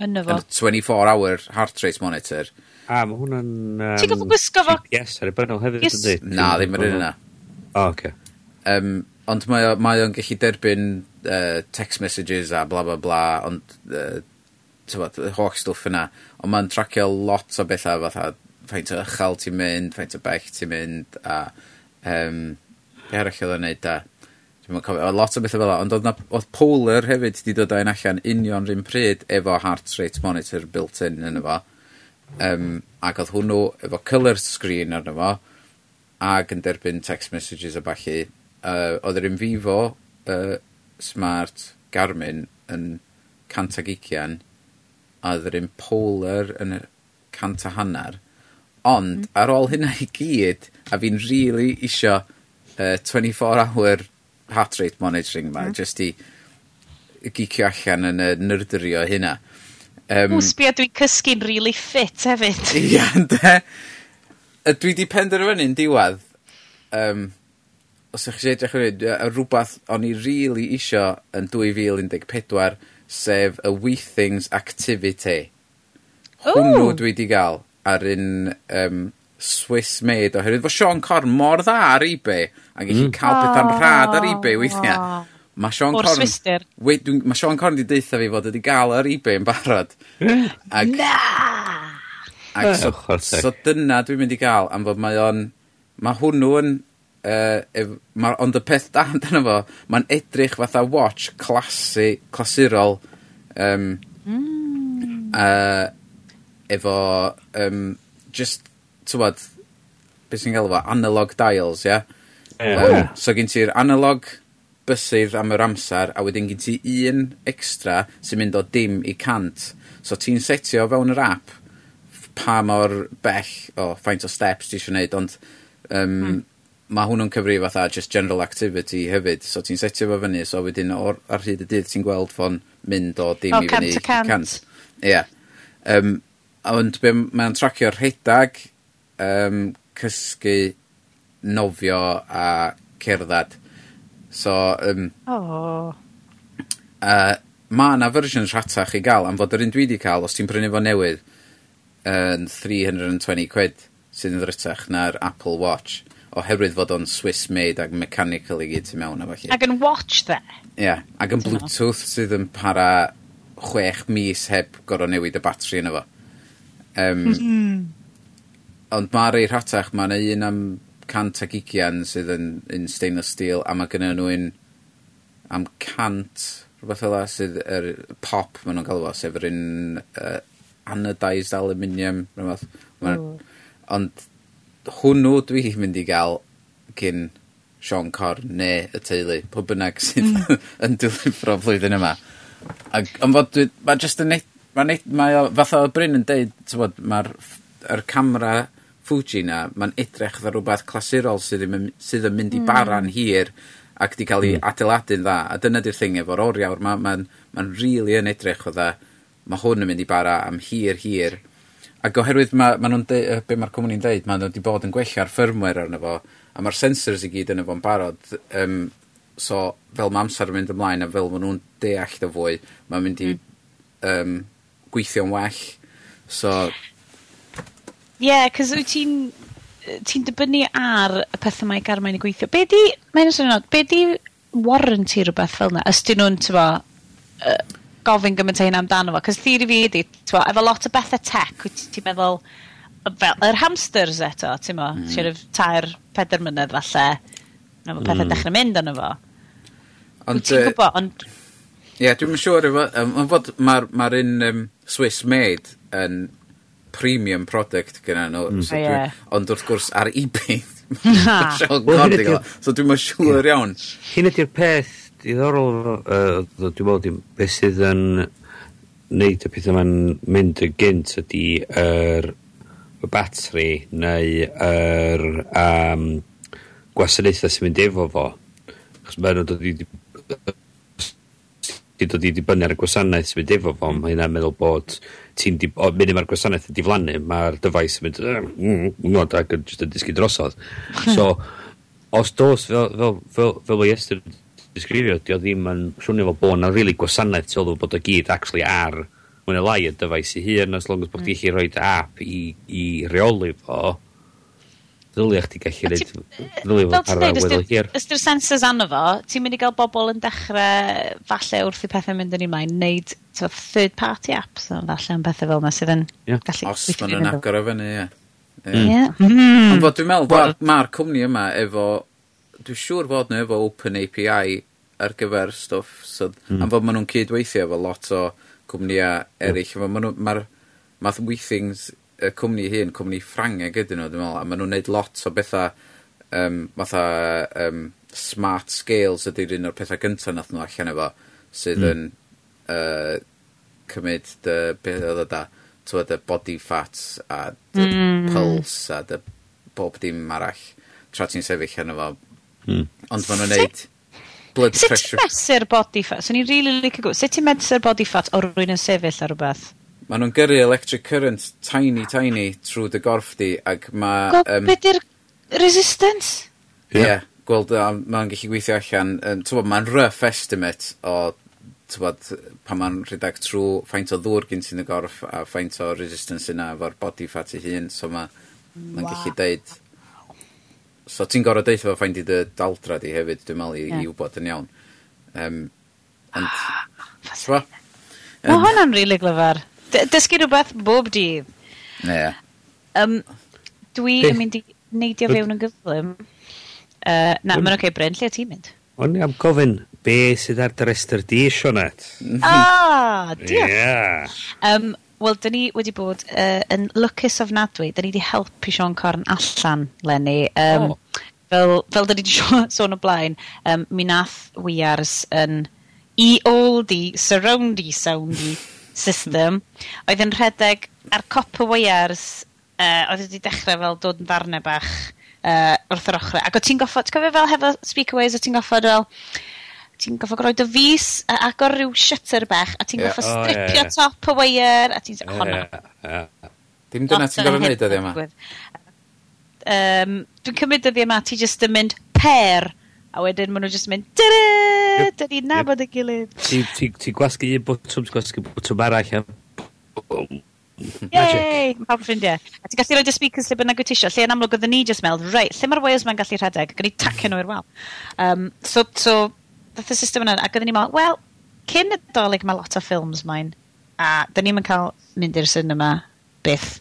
Yna fo. 24 hour heart rate monitor. A, mae hwnna'n... Um, Ti'n gofio gwisgo fo? Yes, ar y bynnal hefyd. Yes. Na, ddim yr un yna. O, oh, okay. Um, Ond mae, o, mae o'n gallu derbyn uh, text messages a bla bla bla, ond uh, tywod, holl stwff yna. Ond mae'n tracio lot o bethau fatha faint o ychal ti'n mynd, faint o bech ti'n mynd, a um, be arall oedd o'n neud da. Dwi'n cofio, oedd lot o bethau fel o, ond oedd, na, oedd Polar hefyd wedi dod o'n allan union rhywun pryd efo heart rate monitor built-in yn efo. Um, ac oedd hwnnw efo colour screen arno fo, ac yn derbyn text messages a bachu, uh, oedd yr Invivo uh, Smart Garmin yn cant ag ucian, a oedd yr un Polar yn cant a hanner. Ond mm. ar ôl hynna i gyd, a fi'n really isio uh, 24-hour heart rate monitoring ma, mm. just i gicio allan yn y nyrdyrio hynna. Um, Ww, sbio, dwi'n cysgu'n really fit hefyd. Ia, yeah, ynddo. Dwi di penderfynu'n diwedd um, os ydych chi eisiau edrych yn hyn, rhywbeth o'n i rili really isio yn 2014, sef y Weethings Activity. Ooh. Hwnnw dwi wedi gael ar un um, Swiss made oherwydd fo Sean Corn mor dda ar eBay a gallu mm. cael oh, pethau'n rhad ar eBay weithiau. Mae Sean O'r Corn... Swister. Wait, mae Sean Corn wedi deitha fi fod wedi gael ar eBay yn barod. Ag, Na! Ag so, so dyna dwi'n mynd i gael am fod mae o'n... Mae hwnnw yn Uh, ef, ma, ond y peth da amdano fo, mae'n edrych fatha watch clasu, clasurol um, mm. uh, efo um, just, tywod, beth sy'n gael efo, analog dials, ia? Yeah? Um, so gen ti'r analog bysur am yr amser, a wedyn gen ti un extra sy'n mynd o dim i cant. So ti'n setio fewn yr app pa mor bell o faint o steps ti eisiau gwneud, ond um, mm mae hwnnw'n cyfri fatha just general activity hefyd, so ti'n setio fo fyny, so wedyn or, ar hyd y dydd ti'n gweld fo'n mynd o dim oh, i fyny. O, cant cant. Ie. Um, ond mae'n tracio'r rhedag, um, cysgu, nofio a cerdded. So, um, oh. uh, mae yna fersiwn rhatach i gael, am fod yr un dwi wedi cael, os ti'n prynu fo newydd, yn 320 quid, sydd yn ddrytach na'r Apple Watch oherwydd fod o'n Swiss made ac mechanical i gyd tu mewn a falle. Ac yn watch dde. Ie, yeah, ac yn Bluetooth sydd yn para chwech mis heb gorau newid y batri yna fo. Um, mm -hmm. Ond mae rei rhatach, mae yna un am cant ag ugian sydd yn, yn stainless steel a mae gynnyn nhw un am cant rhywbeth fel sydd yr er pop maen nhw'n cael fo, sef yr un uh, anodized aluminium rhywbeth. Ond hwnnw dwi mynd i gael cyn Sean Corn neu y teulu, pob bynnag sydd mm. <laughs> yn dwyfro flwyddyn yma. Ac, ond fod, dwi, mae jyst yn neud, mae neud, mae o, fath o Bryn yn deud, tywod, mae'r er camera Fuji na, mae'n edrych dda rhywbeth clasurol sydd, yn, sydd yn mynd i mm. baran hir ac di cael ei mm. adeiladu'n dda. A dyna di'r thing efo'r oriawr, mae'n ma, ma, ma rili really yn edrych o dda, mae hwn yn mynd i bara am hir hir Ac oherwydd ma, ma nhw'n deud, be mae'r cwmni'n deud, mae nhw wedi bod yn gwella'r firmware arno fo, a mae'r sensors i gyd yn efo'n barod, um, so fel mae amser yn mynd ymlaen a fel maen nhw'n deall dy fwy, mae'n mynd i mm. um, gweithio'n well. So... Ie, yeah, cos wyt ti'n ti'n dibynnu ar y pethau mae garmau'n ei gweithio. Be di, mae'n ysyn be di warranty rhywbeth fel yna? Ys dyn nhw'n, ti'n bo, uh, gofyn gymaint o hyn amdano fo. Cos theori fi ydi, twa, efo lot o bethau tech, wyt ti'n meddwl, fel yr hamsters eto, ti'n mo, mm. siarad tair, peder mynydd falle, na fo pethau mm. dechrau mynd arno fo. Ond, wyt ti'n gwybod, ond... Ie, yeah, dwi'n siŵr efo, um, ond fod mae'r ma un um, Swiss made yn premium product gyda nhw. Mm. So oh, yeah. Ond wrth gwrs ar eBay, <laughs> <laughs> Na. so dwi'n siŵr iawn. Hyn ydy'r peth diddorol, uh, dwi'n meddwl, dim beth sydd yn neud y pethau ma'n mynd yn gynt ydy yr y batri neu yr um, gwasanaethau sy'n mynd efo fo. Chos mae nhw'n dod i di dod i dibynnu ar y gwasanaeth sy'n mynd efo fo, mae hynna'n meddwl bod ti'n mynd mae'r gwasanaeth yn diflannu, mae'r dyfais yn mynd mm, mm, mm, ngod ac yn disgu drosodd. <laughs> So, os dos fel, fel, fel, fel, fel yesterday, disgrifio, di o ddim yn swnio fo bod na rili really gwasanaeth sylw bod o gyd actually ar mwyn y lai y dyfais i hun, as long as bod mm. chi rhoi app i, i reoli fo, ddylia chdi gallu reid, ddylia fo ar weddol hir. Os di'r sensors anno fo, ti'n mynd i gael bobl yn dechrau, falle wrth i pethau mynd yn ei maen, neud third party apps, so, falle am bethau fel yna sydd yn yeah. gallu... Os maen nhw'n agor o fyny, ie. Ie. Yeah. Mm. Ond fod dwi'n meddwl, well, mae'r cwmni yma efo dwi'n siŵr fod nhw efo Open API ar gyfer stwff, so, mm. am fod maen nhw'n cydweithio efo lot o cwmnïau eraill, mm. maen nhw, mae'r math weithings y cwmni hyn, cwmni Ffrangeg ydyn nhw, dwi'n meddwl, a maen nhw'n neud lot o bethau, um, matha um, smart scales ydy'r un o'r pethau gyntaf nath nhw allan efo, sydd mm. yn uh, cymryd dy, beth oedd yda, tywed y body fat a dy mm. pulse a dy bob dim arall, tra ti'n sefyll yn efo Hmm. Ond maen nhw'n neud blood sut pressure. Sut ti'n mesur body fat? So, ni'n really licio gwybod. Sut ti'n mesur body fat o rwy'n yn sefyll ar rhywbeth? Maen nhw'n gyrru electric current tiny, tiny trwy dy gorff di. Ac mae... Gweld um, beth yw'r resistance? Ie. Yeah. yeah gweld, mae'n gallu gweithio allan, um, mae'n rough estimate o tywod, pan mae'n rhedeg trwy faint o ddŵr gyn sy'n y gorff a faint o resistance yna efo'r body fat i hun, so mae wow. gallu deud So ti'n gorau deitha fo fain di dy daldra di hefyd, dwi'n meddwl, i, yeah. i wybod yn iawn. Um, ond, ah, Mae um, hwnna'n rili really glyfar. Dysgu rhywbeth bob dydd. Ie. Yeah. Um, dwi yn mynd i neidio fewn yn gyflym. Uh, na, mae'n oce, okay, Bryn, lle ti'n mynd? O'n i am gofyn, be sydd ar dy restr di, Sionet? Ah, diolch. Yeah. Um, Wel, dyn ni wedi bod uh, yn lwcus ofnadwy. Dyn ni wedi helpu Sean Corn allan, Lenny. Um, oh. Fel, fel dyn ni wedi <laughs> sôn o blaen, um, mi nath Wears yn e-oldy, surroundy soundy <laughs> system. Oedd yn rhedeg ar cop y wires, uh, oedd wedi dechrau fel dod yn ddarnau bach uh, wrth yr ochr. Ac o ti'n goffod, ti'n cofio fel hefo speakerways, o ti'n goffod fel ti'n goffa roi dy fus a agor rhyw shutter bach a ti'n yeah. goffa oh, stripio yeah, top y wire a ti'n... Oh, yeah, yeah. Dim dyna ti'n goffa wneud ydi yma. Um, Dwi'n cymryd ydi yma, ti just yn mynd per a wedyn maen nhw just yn mynd dydy, ni'n nabod y gilydd. Ti'n gwasgu un bwtwm, ti'n gwasgu bwtwm arall a Yay! Pawb ffrindiau. A ti'n gallu rhoi dy speakers lle bynnag wyt tisio. Lle yn amlwg oedden ni just meld, reit, lle mae'r wales ma'n gallu rhedeg? Gwni tacio nhw i'r wal. Um, so, so Dath y system yna, ac oedden ni'n meddwl, wel, cyn y dolyg mae lot o ffilms mae'n, a da ni'n cael mynd i'r cinema byth.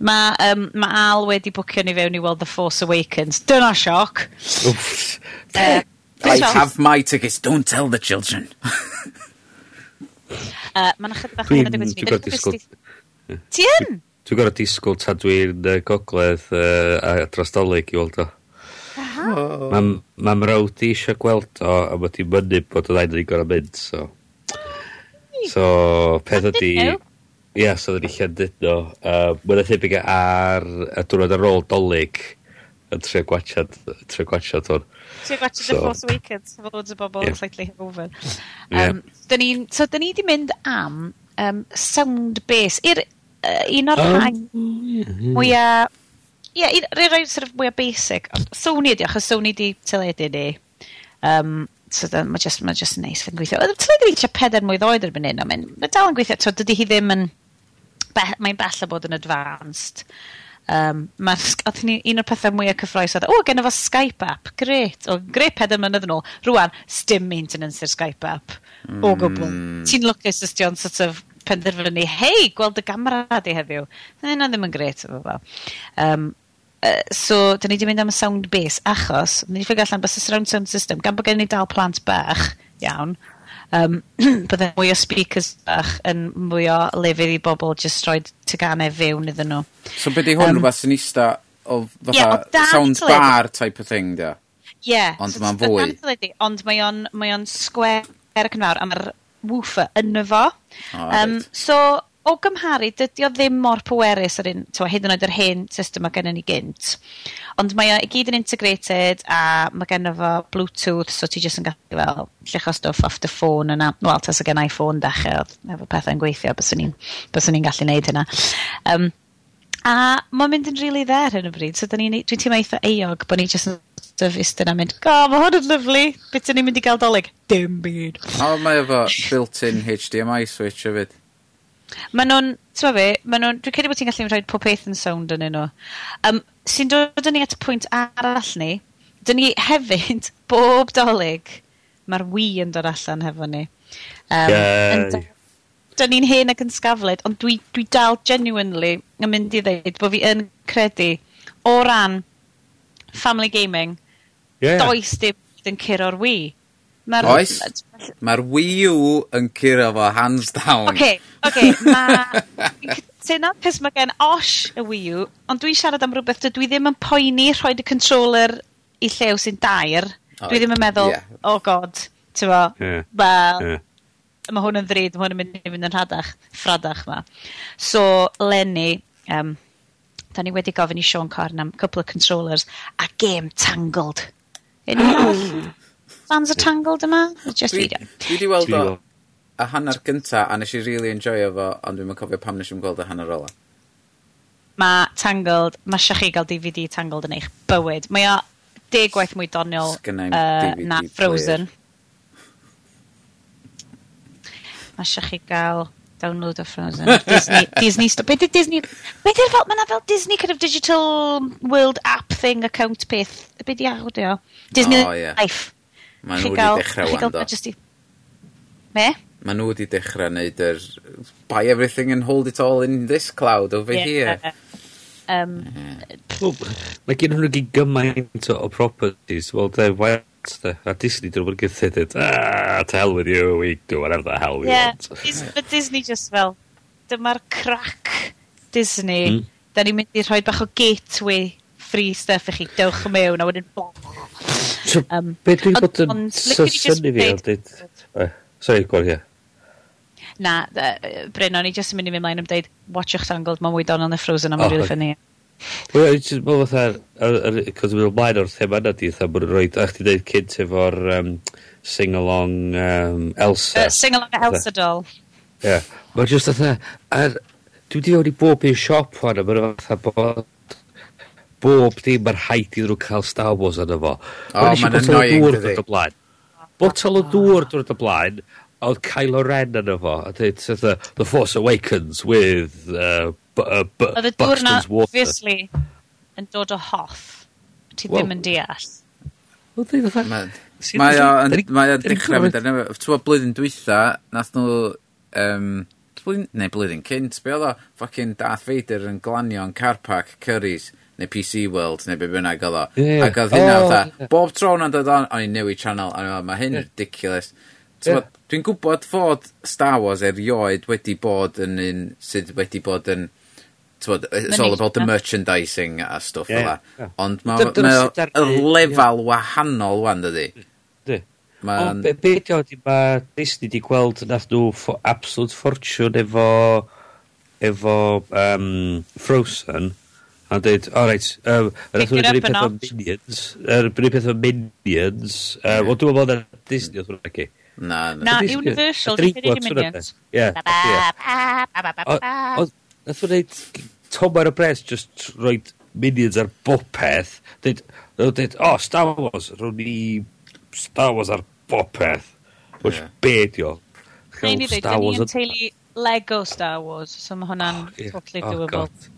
Mae um, ma Al wedi bwcio ni fewn i weld The Force Awakens. Dyna sioc. Oof. Uh, I have my tickets, don't tell the children. <laughs> uh, Mae'n ychydig bach yn edrych yn Ti yn? Dwi'n gorau disgwyl tad dwi'n uh, gogledd uh, a dros dolyg i weld o. Mae'n ma mam rawd i eisiau gweld o, a mae ti'n mynnu bod o ddain yn ei gorau mynd, so... So, peth ydi... Ia, so ddyn ni lle'n dyn nhw. Uh, Mae'n thebyg ar y diwrnod ar ôl dolyg yn trio gwachad, trio gwachad hwn. Trio gwachad so, The Force Awakens, efo loads o bobl yeah. slightly over. Um, yeah. dyn ni, so, dyn ni wedi mynd am um, sound bass. Ir, uh, un o'r oh, rhain mwyaf Ie, yeah, rhaid rhaid sort of mwyaf basic. Sony ydi, achos Sony di teledu ni. Um, so da, mae just, ma just yn neis fynd gweithio. Oedd teledu fi eisiau peder mwy ddoed erbyn hyn, ond ma dal yn gweithio. So, dydy hi ddim yn... Mae'n bell o bod yn advanced. Um, ma, oedd ni un o'r pethau mwyaf cyffroes oedd, o, gen efo Skype app, gret, o, gret peder mynydd yn ôl. Rwan, stim maintenance i'r Skype app, mm. o gwbl. Ti'n lwcus os ti'n sort of penderfynu, hei, gweld y gamera di heddiw. Na, na ddim yn gret efo fo. Um, Uh, so, da ni wedi mynd am y sound bass, achos, ni wedi ffigur allan bys y surround sound system, gan bod gen ni dal plant bach, iawn, um, <clears throat> bydde mwy o speakers bach yn mwy o lefydd i bobl just roed tyganau fewn iddyn nhw. So, bydde hwn um, rhywbeth sy'n eista o fatha yeah, sound bar type of thing, da? Ie. Yeah, ond so, mae'n fwy. Lady, ond mae o'n, mae on square ac yn fawr, a mae'r woofer yn y fo. Oh, um, right. so, o gymharu, dydy o ddim mor pwerus ar un, tywa, hyd yn oed yr hen system mae gennym ni gynt. Ond mae o i gyd yn integrated a mae gennym fo Bluetooth, so ti jyst yn gallu fel llecho stwff off the phone yna. Wel, tas o gen iPhone dechrau, oedd efo pethau'n gweithio, bys ni'n ni gallu neud hynna. Um, a mae'n mynd yn rili really dder hyn o bryd, so dwi'n teimlo eitha eog bod ni jyst yn of ystyn a mynd, go, mae hwn yn lyflu, beth ni'n mynd i gael dolyg? Dim byd. O, mae efo built-in HDMI switch hefyd. Mae nhw'n, ti'n fe, mae nhw'n, dwi'n credu bod ti'n gallu rhoi pob peth yn sound yn nhw. Um, sy'n dod yn ni at y pwynt arall ni, dyn ni hefyd, <laughs> bob dolyg, mae'r wi yn dod allan hefo ni. Um, Yay. Dyn ni'n hen ac yn sgafled, ond dwi, dwi dal genuinely yn mynd i ddeud bod fi yn credu o ran family gaming, yeah. does dim yn curo'r wii. Mae'r... Oes? Mae'r Wii U yn curo fo, hands down. Oce, oce. Mae... Teimlo, cys mae gen Osh y Wii U, ond dwi'n siarad am rhywbeth dydw i ddim yn poeni rhoi y controller i llew sy'n dair. Oh, dwi ddim yn meddwl, yeah. oh god, ti'n fo, yeah. well, yeah. mae hwn yn ddrud, mae hwn yn mynd i fynd yn rhadach, ffradach ma. So, Lenny, um, da ni wedi gofyn i Sean Corn am couple of controllers a game Tangled. Unwaith mm fans o Tangled yma? Just dwi, fi. Dwi wedi weld o a hanner gynta a nes i really enjoyo fo, ond dwi'n cofio pam nes i'n gweld y hanner ola. Mae Tangled, mae siach chi gael DVD Tangled yn eich bywyd. Mae o deg gwaith mwy doniol uh, na Frozen. Mae siach chi gael download o Frozen. <laughs> Disney, Disney stuff. Be di Disney... Be di'r fel... Mae fel Disney kind of digital world app thing account peth. Be di awdio? Disney oh, yeah. Life. Ma nhw wedi dechrau wan, do. Just i... Me? Mae nhw wedi dechrau wneud yr... Buy everything and hold it all in this cloud over yeah. here. Um, yeah. Mae gen nhw gyd gymaint o properties. Well, they're white, they're, a Disney dyn nhw'n gythydded. Ah, to hell with you, we do whatever the hell we yeah. want. Yeah, but Disney just fel, dyma'r crack Disney. Mm. Da ni'n mynd i rhoi bach o gateway free stuff i chi, dewch mewn, a wedyn... So, um, be dwi'n bod yn syni fi oedd dweud... Sorry, gwar, ie. Na, uh, Bryn, o'n i jyst yn mynd i mynd mlaen am dweud, watchwch Tangled, mae'n mwy Donald y Frozen, a mae'n really funny. Wel, jyst bod fatha, cos mae'n mlaen o'r thema yna di, fatha bod yn rhoi, a chdi dweud cynt efo'r um, sing-along um, Elsa. Uh, sing-along Elsa doll. Ie, yeah. mae'n just fatha, dwi wedi bod i bob un siop hwn, a mae'n fatha bod bob dim mae'r haid i nhw cael Star Wars yna fo. O, oh, mae'n annoying, dydi. Botel o dŵr dwrnod o blaen, a oedd Kylo Ren yna fo, a dweud, the, the Force Awakens with uh, uh Oedd y dŵr dŵrna, obviously, yn dod o hoff. Ti well, ddim yn deall. Wel, dwi fatha... Mae o'n dechrau mynd arno. Twa blwyddyn dwytha, nath nhw... Um, blwyddyn, neu blwyddyn cynt, be oedd o? Fucking Darth Vader yn glanio yn car park Curry's neu PC World, neu be bynnag oedd o. Yeah. Ac oedd hynna, oh, yeah. bob tro hwnna'n dod on, o'n i'n newid channel, a o'n mae hyn yeah. ridiculous. Yeah. Dwi'n gwybod fod Star Wars erioed wedi bod yn un sydd wedi bod yn... Bod, it's all about the merchandising a stwff yeah, fel yeah. Ond mae y lefel wahanol wan dydi. Man... O, be ydi o, ma Disney di gweld nath nhw for absolute fortune efo efo um, Frozen A dweud, o reit, um, nath nhw'n gwneud peth o Minions, yr er, peth o Minions, um, ond dwi'n meddwl na Disney oedd hwnna ci. Na, na. Na, Universal, dwi'n gwneud Minions. Ie. Nath nhw'n gwneud tomar o bres, just roi Minions ar bob peth. Dweud, o, Star Wars, rwy'n ni Star Wars ar bob peth. Wrth be di o? Star Wars. Neu ni dweud, Lego Star Wars, so mae hwnna'n totally oh, doable.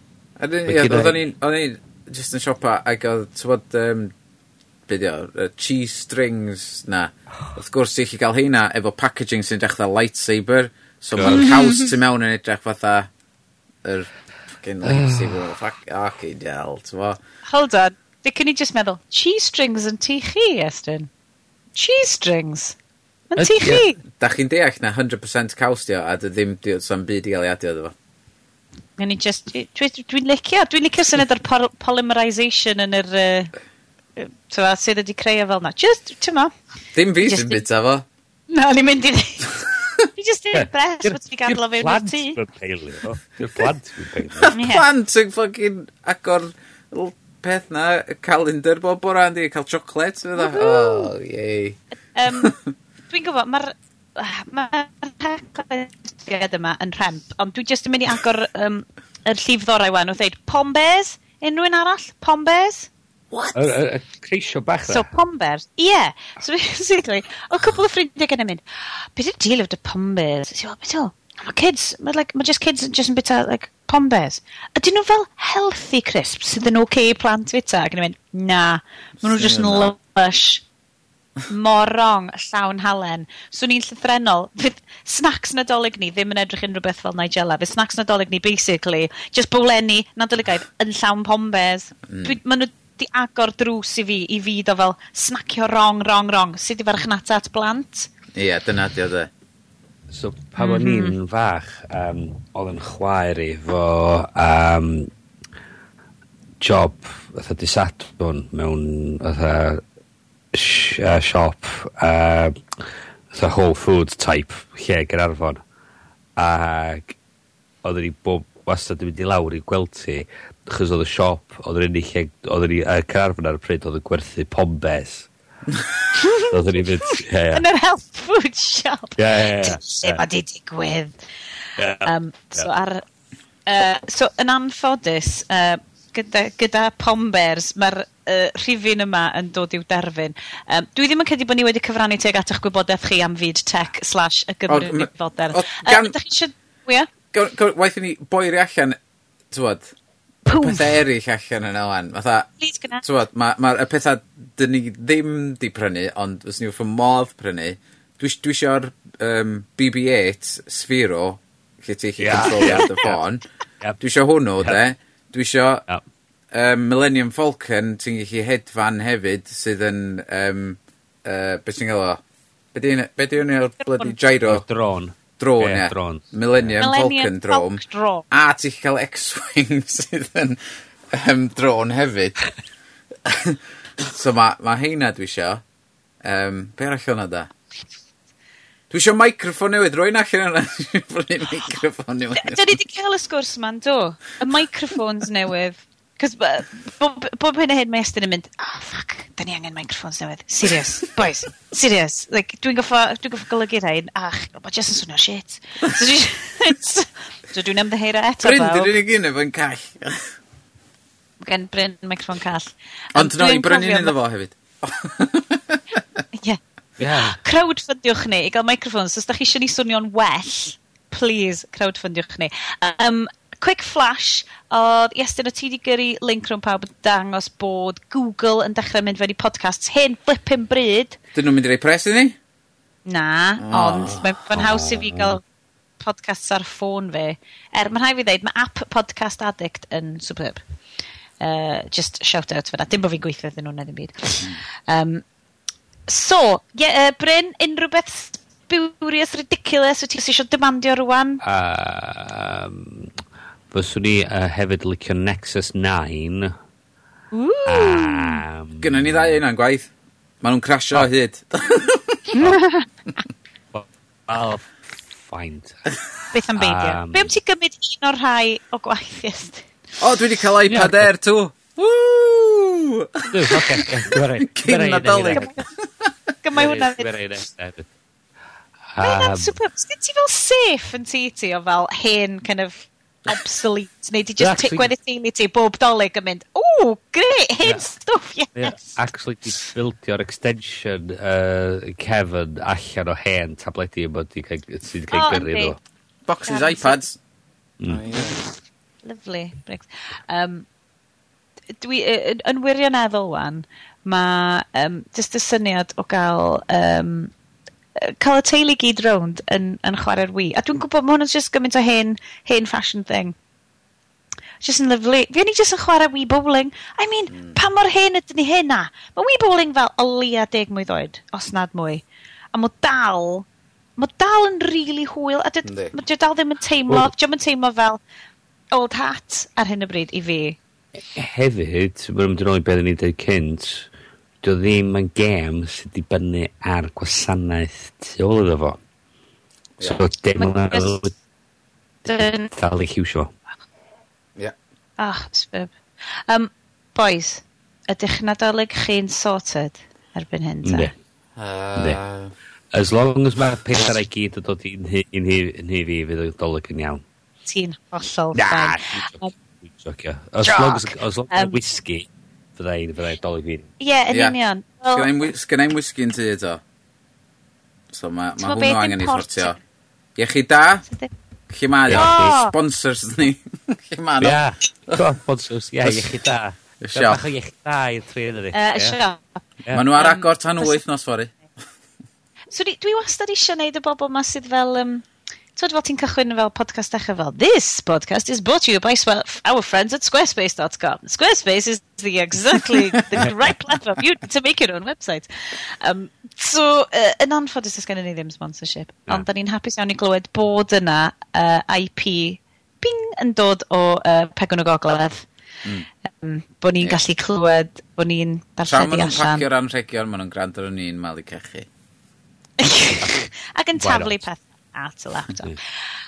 Oedden ni'n, oedden ni'n, just yn siopa, ac oedd, tywod, um, fideo, uh, cheese strings na. Wrth gwrs, i chi gael heina efo packaging sy'n edrych fatha lightsaber. So mae'r caws tu mewn yn edrych fatha... Yr fucking lightsaber. Fuck, ac i del, tyfo. Hold on. fi cyn i just meddwl, cheese strings yn tu chi, Estyn. Cheese strings. Yn tu chi. Da chi'n deall na 100% caws dio, a dy ddim dim byd i gael ei adio iddo fo. Gen i just, dwi'n dwi, licio, dwi'n licio syniad o'r pol polymerisation yn yr, uh, tyfa, sydd wedi creu fel na. Just, tyma. Dim fi sy'n bita fo. Na, ni'n mynd i Fi <laughs> just yn impressed bod ti'n gadlo fewn o'r tŷ. <laughs> Di'r plant yn peilio. Di'r plant yn peilio. Plant yn ffogin agor peth na, calendar bob bora, yndi, cael chocolate. Oh, yei. Um, Dwi'n gwybod, mae'r ma'r yma yn rhemp, ond dwi jyst yn mynd i agor um, yr llif ddorau wan o ddeud Pombers? Unrhyw'n arall? Pombers? What? Y, y, y creisio bach So Pombers, ie. Yeah. So <laughs> basically, o cwbl o ffrindiau gen i mynd, beth yw'r deal of the Pombers? So, beth yw? Mae kids, mae like, ma just kids just yn bita like, Pombers. Ydyn nhw fel healthy crisps sydd yn oce okay plant fita? Ac yn mynd, na, mae nhw just yn lush mor wrong, llawn halen. So ni'n llythrenol. Fydd snacks nadolig ni ddim yn edrych unrhyw beth fel Nigella. Fydd snacks nadolig ni, basically, just bwlenni nadoligaidd yn llawn pombes. Mm. Maen nhw di agor drws i fi, i fi do fel snacio wrong, wrong, wrong. Sut i farchnata at blant? Ie, yeah, dyna di o dde. So, pan mm -hmm. o'n fach, um, oedd yn chwaer i fo um, job, fatha disadwn, mewn, fatha, uh, siop uh, the Whole Foods type lle Gaernarfon ac oedden ni bob wastad yn mynd i lawr i gweld ti achos oedd y siop oedd yr unig lle oedden ni uh, Caernarfon ar y pryd oedd yn gwerthu pombes. <laughs> Oedden ni mynd yn yr health food shop. Ie ie ie. Ma di digwydd. Yeah, um, yeah. so ar uh, so yn anffodus uh, gyda, gyda Pombers, mae'r uh, rhifin yma yn dod i'w derfyn. Um, dwi ddim yn credu bod ni wedi cyfrannu teg at eich gwybodaeth chi am fyd tech slash y Gymru Nifoder. Gan... chi eisiau... Waith i ni boeri allan, tywod, pethau eraill allan yna lan. Fatha, tywod, mae'r ma, ma pethau dyn ni ddim di prynu, ond os ni wrth modd prynu, dwi, dwi eisiau'r um, BB-8 Sphero, lle ti'n yeah, control yeah, ar dy <laughs> ffôn. Dwi eisiau hwnnw, de dwi isio yep. um, Millennium Falcon, ti'n gallu hedfan hefyd, sydd yn, um, uh, beth ti'n gael o? Be di hwn o'r bloody gyro? Drone. Drone, yeah, yeah. Drone. Millennium, Millennium Falcon drone. drone. A ti'n cael X-Wing <laughs> sydd yn um, drone hefyd. <laughs> so mae ma heina dwi isio. Um, be arall hwnna da? Dwi eisiau microffon newydd, rwy'n allan yna. <laughs> Dwi microffon newydd. Da ni wedi cael y sgwrs ma'n do. Y microfons newydd. Cos bob hyn a hyn mae Estyn yn mynd, oh, fuck, da ni angen microfons newydd. Serious, <laughs> boys, serious. Like, dwi'n goffo, dwi'n goffo golygu rhain, ach, mae jyst yn swnio shit. So <laughs> dwi'n so dwi ymddeheira eto Bryn, dwi'n unig un efo'n call. Gen Bryn microfon call. Ond no, i Bryn un iddo fo hefyd. Ie. yeah. Yeah. Crowdfundiwch ni i gael microphones. Os da chi eisiau ni swnio'n well, please, crowdfundiwch ni. Um, quick flash, oedd Iestyn o ti wedi gyrru link rhwng pawb yn dangos bod Google yn dechrau mynd fewn i podcasts hyn flipping bryd. Dyn nhw'n mynd i rei pres i ni? Na, oh. ond mae'n fan haws i fi gael podcasts ar ffôn fi. Er, mae'n rhaid fi ddeud, mae app Podcast Addict yn superb. Uh, just shout out fyna. Dim bod fi'n gweithio iddyn nhw'n edrych byd. Um, So, ie, yeah, uh, Bryn, unrhyw beth spurious, ridiculous, wyt ti eisiau demandio rwan? Um, fyswn ni uh, hefyd licio Nexus 9. Ooh. Um, Gynna ni ddau yna'n gwaith. Maen nhw'n crasio oh. hyd. <laughs> oh. Well, fine. Beth am beidio? Um, Be am ti gymryd un o'r rhai o gwaith, yes? O, dwi wedi cael iPad yeah, Air 2. Woo! Oce. <laughs> Cyn Nadolig. Gymau hwnna fydd. Mae'n um, super. Sut ti fel safe yn ti ti o fel hen kind of obsolete, neu di just yeah, gweddi teulu ti bob dolyg yn mynd, o, great, hen yeah. stwff, yes. Yeah, actually, di buildio'r extension uh, Kevin allan o hen tabledi yma sydd wedi cael oh, gyrru nhw. Boxes, iPads. Mm. Oh, yeah. Lovely. Um, dwi, yn, yn wirioneddol wan, mae um, just y syniad o gael um, cael y teulu gyd rownd yn, yn chwarae'r wi. A dwi'n gwybod, mae hwn yn just gymaint o hen, hen fashion thing. Just yn lyflu. Fi ni just yn chwarae Wii Bowling. I mean, mm. pa mor hen ydyn ni hynna? Mae Wii Bowling fel o leia deg mwydd oed, os nad mwy. A mae dal, mae dal yn rili really hwyl. A dwi dal ddim yn teimlo, well, yn teimlo fel old hat ar hyn o bryd i fi hefyd, mae'n mynd yn ôl i beth ni'n dweud cynt, dio ddim yn gem sydd wedi bynnu ar gwasanaeth tu ôl iddo fo. So, yeah. dim yn arwydd dal i chiwsio. Ie. Ach, sbib. Um, boys, ydych nadolig chi'n sorted erbyn hyn, ta? Ne. Uh... As long as mae pethau i gyd yn dod i'n hi, i fi, fydd y dolyg yn iawn. Ti'n hollol ffain. Jocio. As Joc. long as, as, long as um, whisky, fyddai'n fyddai dolyg fi. Ie, yn yeah. union. Well, Sgynna i'n whisky yn tyd o. So mae ma, ma hwnnw angen i sortio. Iechyd da? Lle mae o? Sponsors ni. <laughs> Lle mae o? Ie, sponsors. Ie, iechyd da. Y siop. Bach o iechyd da i'r tri yn ydy. Y siop. Mae nhw ar agor tan wyth nos, fori. So dwi wastad eisiau neud y bobl ma sydd fel... Um, So fel ti'n cychwyn fel podcast dechrau fel, this podcast is brought to you by our friends at squarespace.com. Squarespace is the exactly <laughs> the right platform you to make your own website. Um, so, uh, yn anffodus ys gennym ni ddim sponsorship, yeah. ond da ni'n hapus iawn i glywed bod yna uh, IP ping yn dod o uh, pegon o gogledd. Mm. Um, bod ni'n yeah. gallu clywed, bod ni'n darlledu allan. Tra maen nhw'n pacio'r anrhegion, maen nhw'n gwrando ar ni'n malu cechu. <laughs> Ac yn taflu peth at y laptop.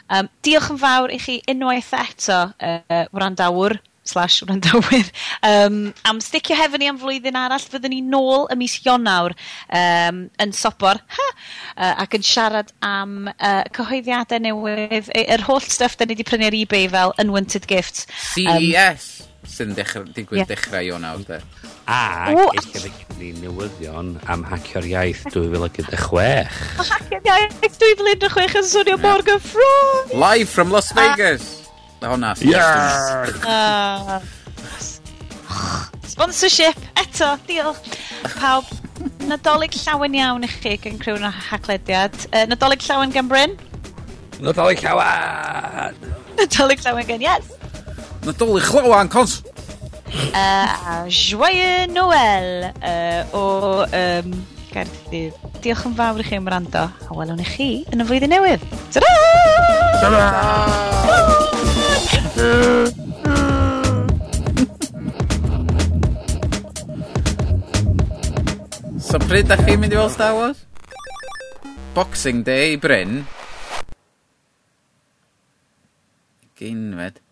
Um, diolch yn fawr i chi unwaith eto, uh, wrandawr slash wrandawyr. Um, am sticio hefo ni am flwyddyn arall fyddwn ni nôl y mis Ionawr um, yn Sopor ha, uh, ac yn siarad am uh, cyhoeddiadau newydd yr holl stuff da ni wedi prynu ar ebay fel unwanted gifts. Um, CES sy'n dechr, digwydd yeah. dechrau e. o nawr, de. A, eisiau ni newyddion am hacio'r iaith 2016. O <laughs> hacio'r iaith 2016 yn swnio mor gyffrwm! Live from Las Vegas! A hwnna. Yes! Sponsorship, eto, diolch. Pawb, nadolig llawen iawn i chi gan cryw'n haglediad. Uh, nadolig llawen gan Bryn? Nadolig llawen! Nadolig llawen gan Yes! Nadolig chlawan, cons! Uh, a Joyeux Noel uh, o um, Gaerdydd. Diolch yn fawr i chi am rando, a welwn i chi yn y flwyddyn newydd. Ta-da! Ta-da! <laughs> So pryd da chi'n mynd i weld Star Wars? Boxing Day Bryn. Geinfed.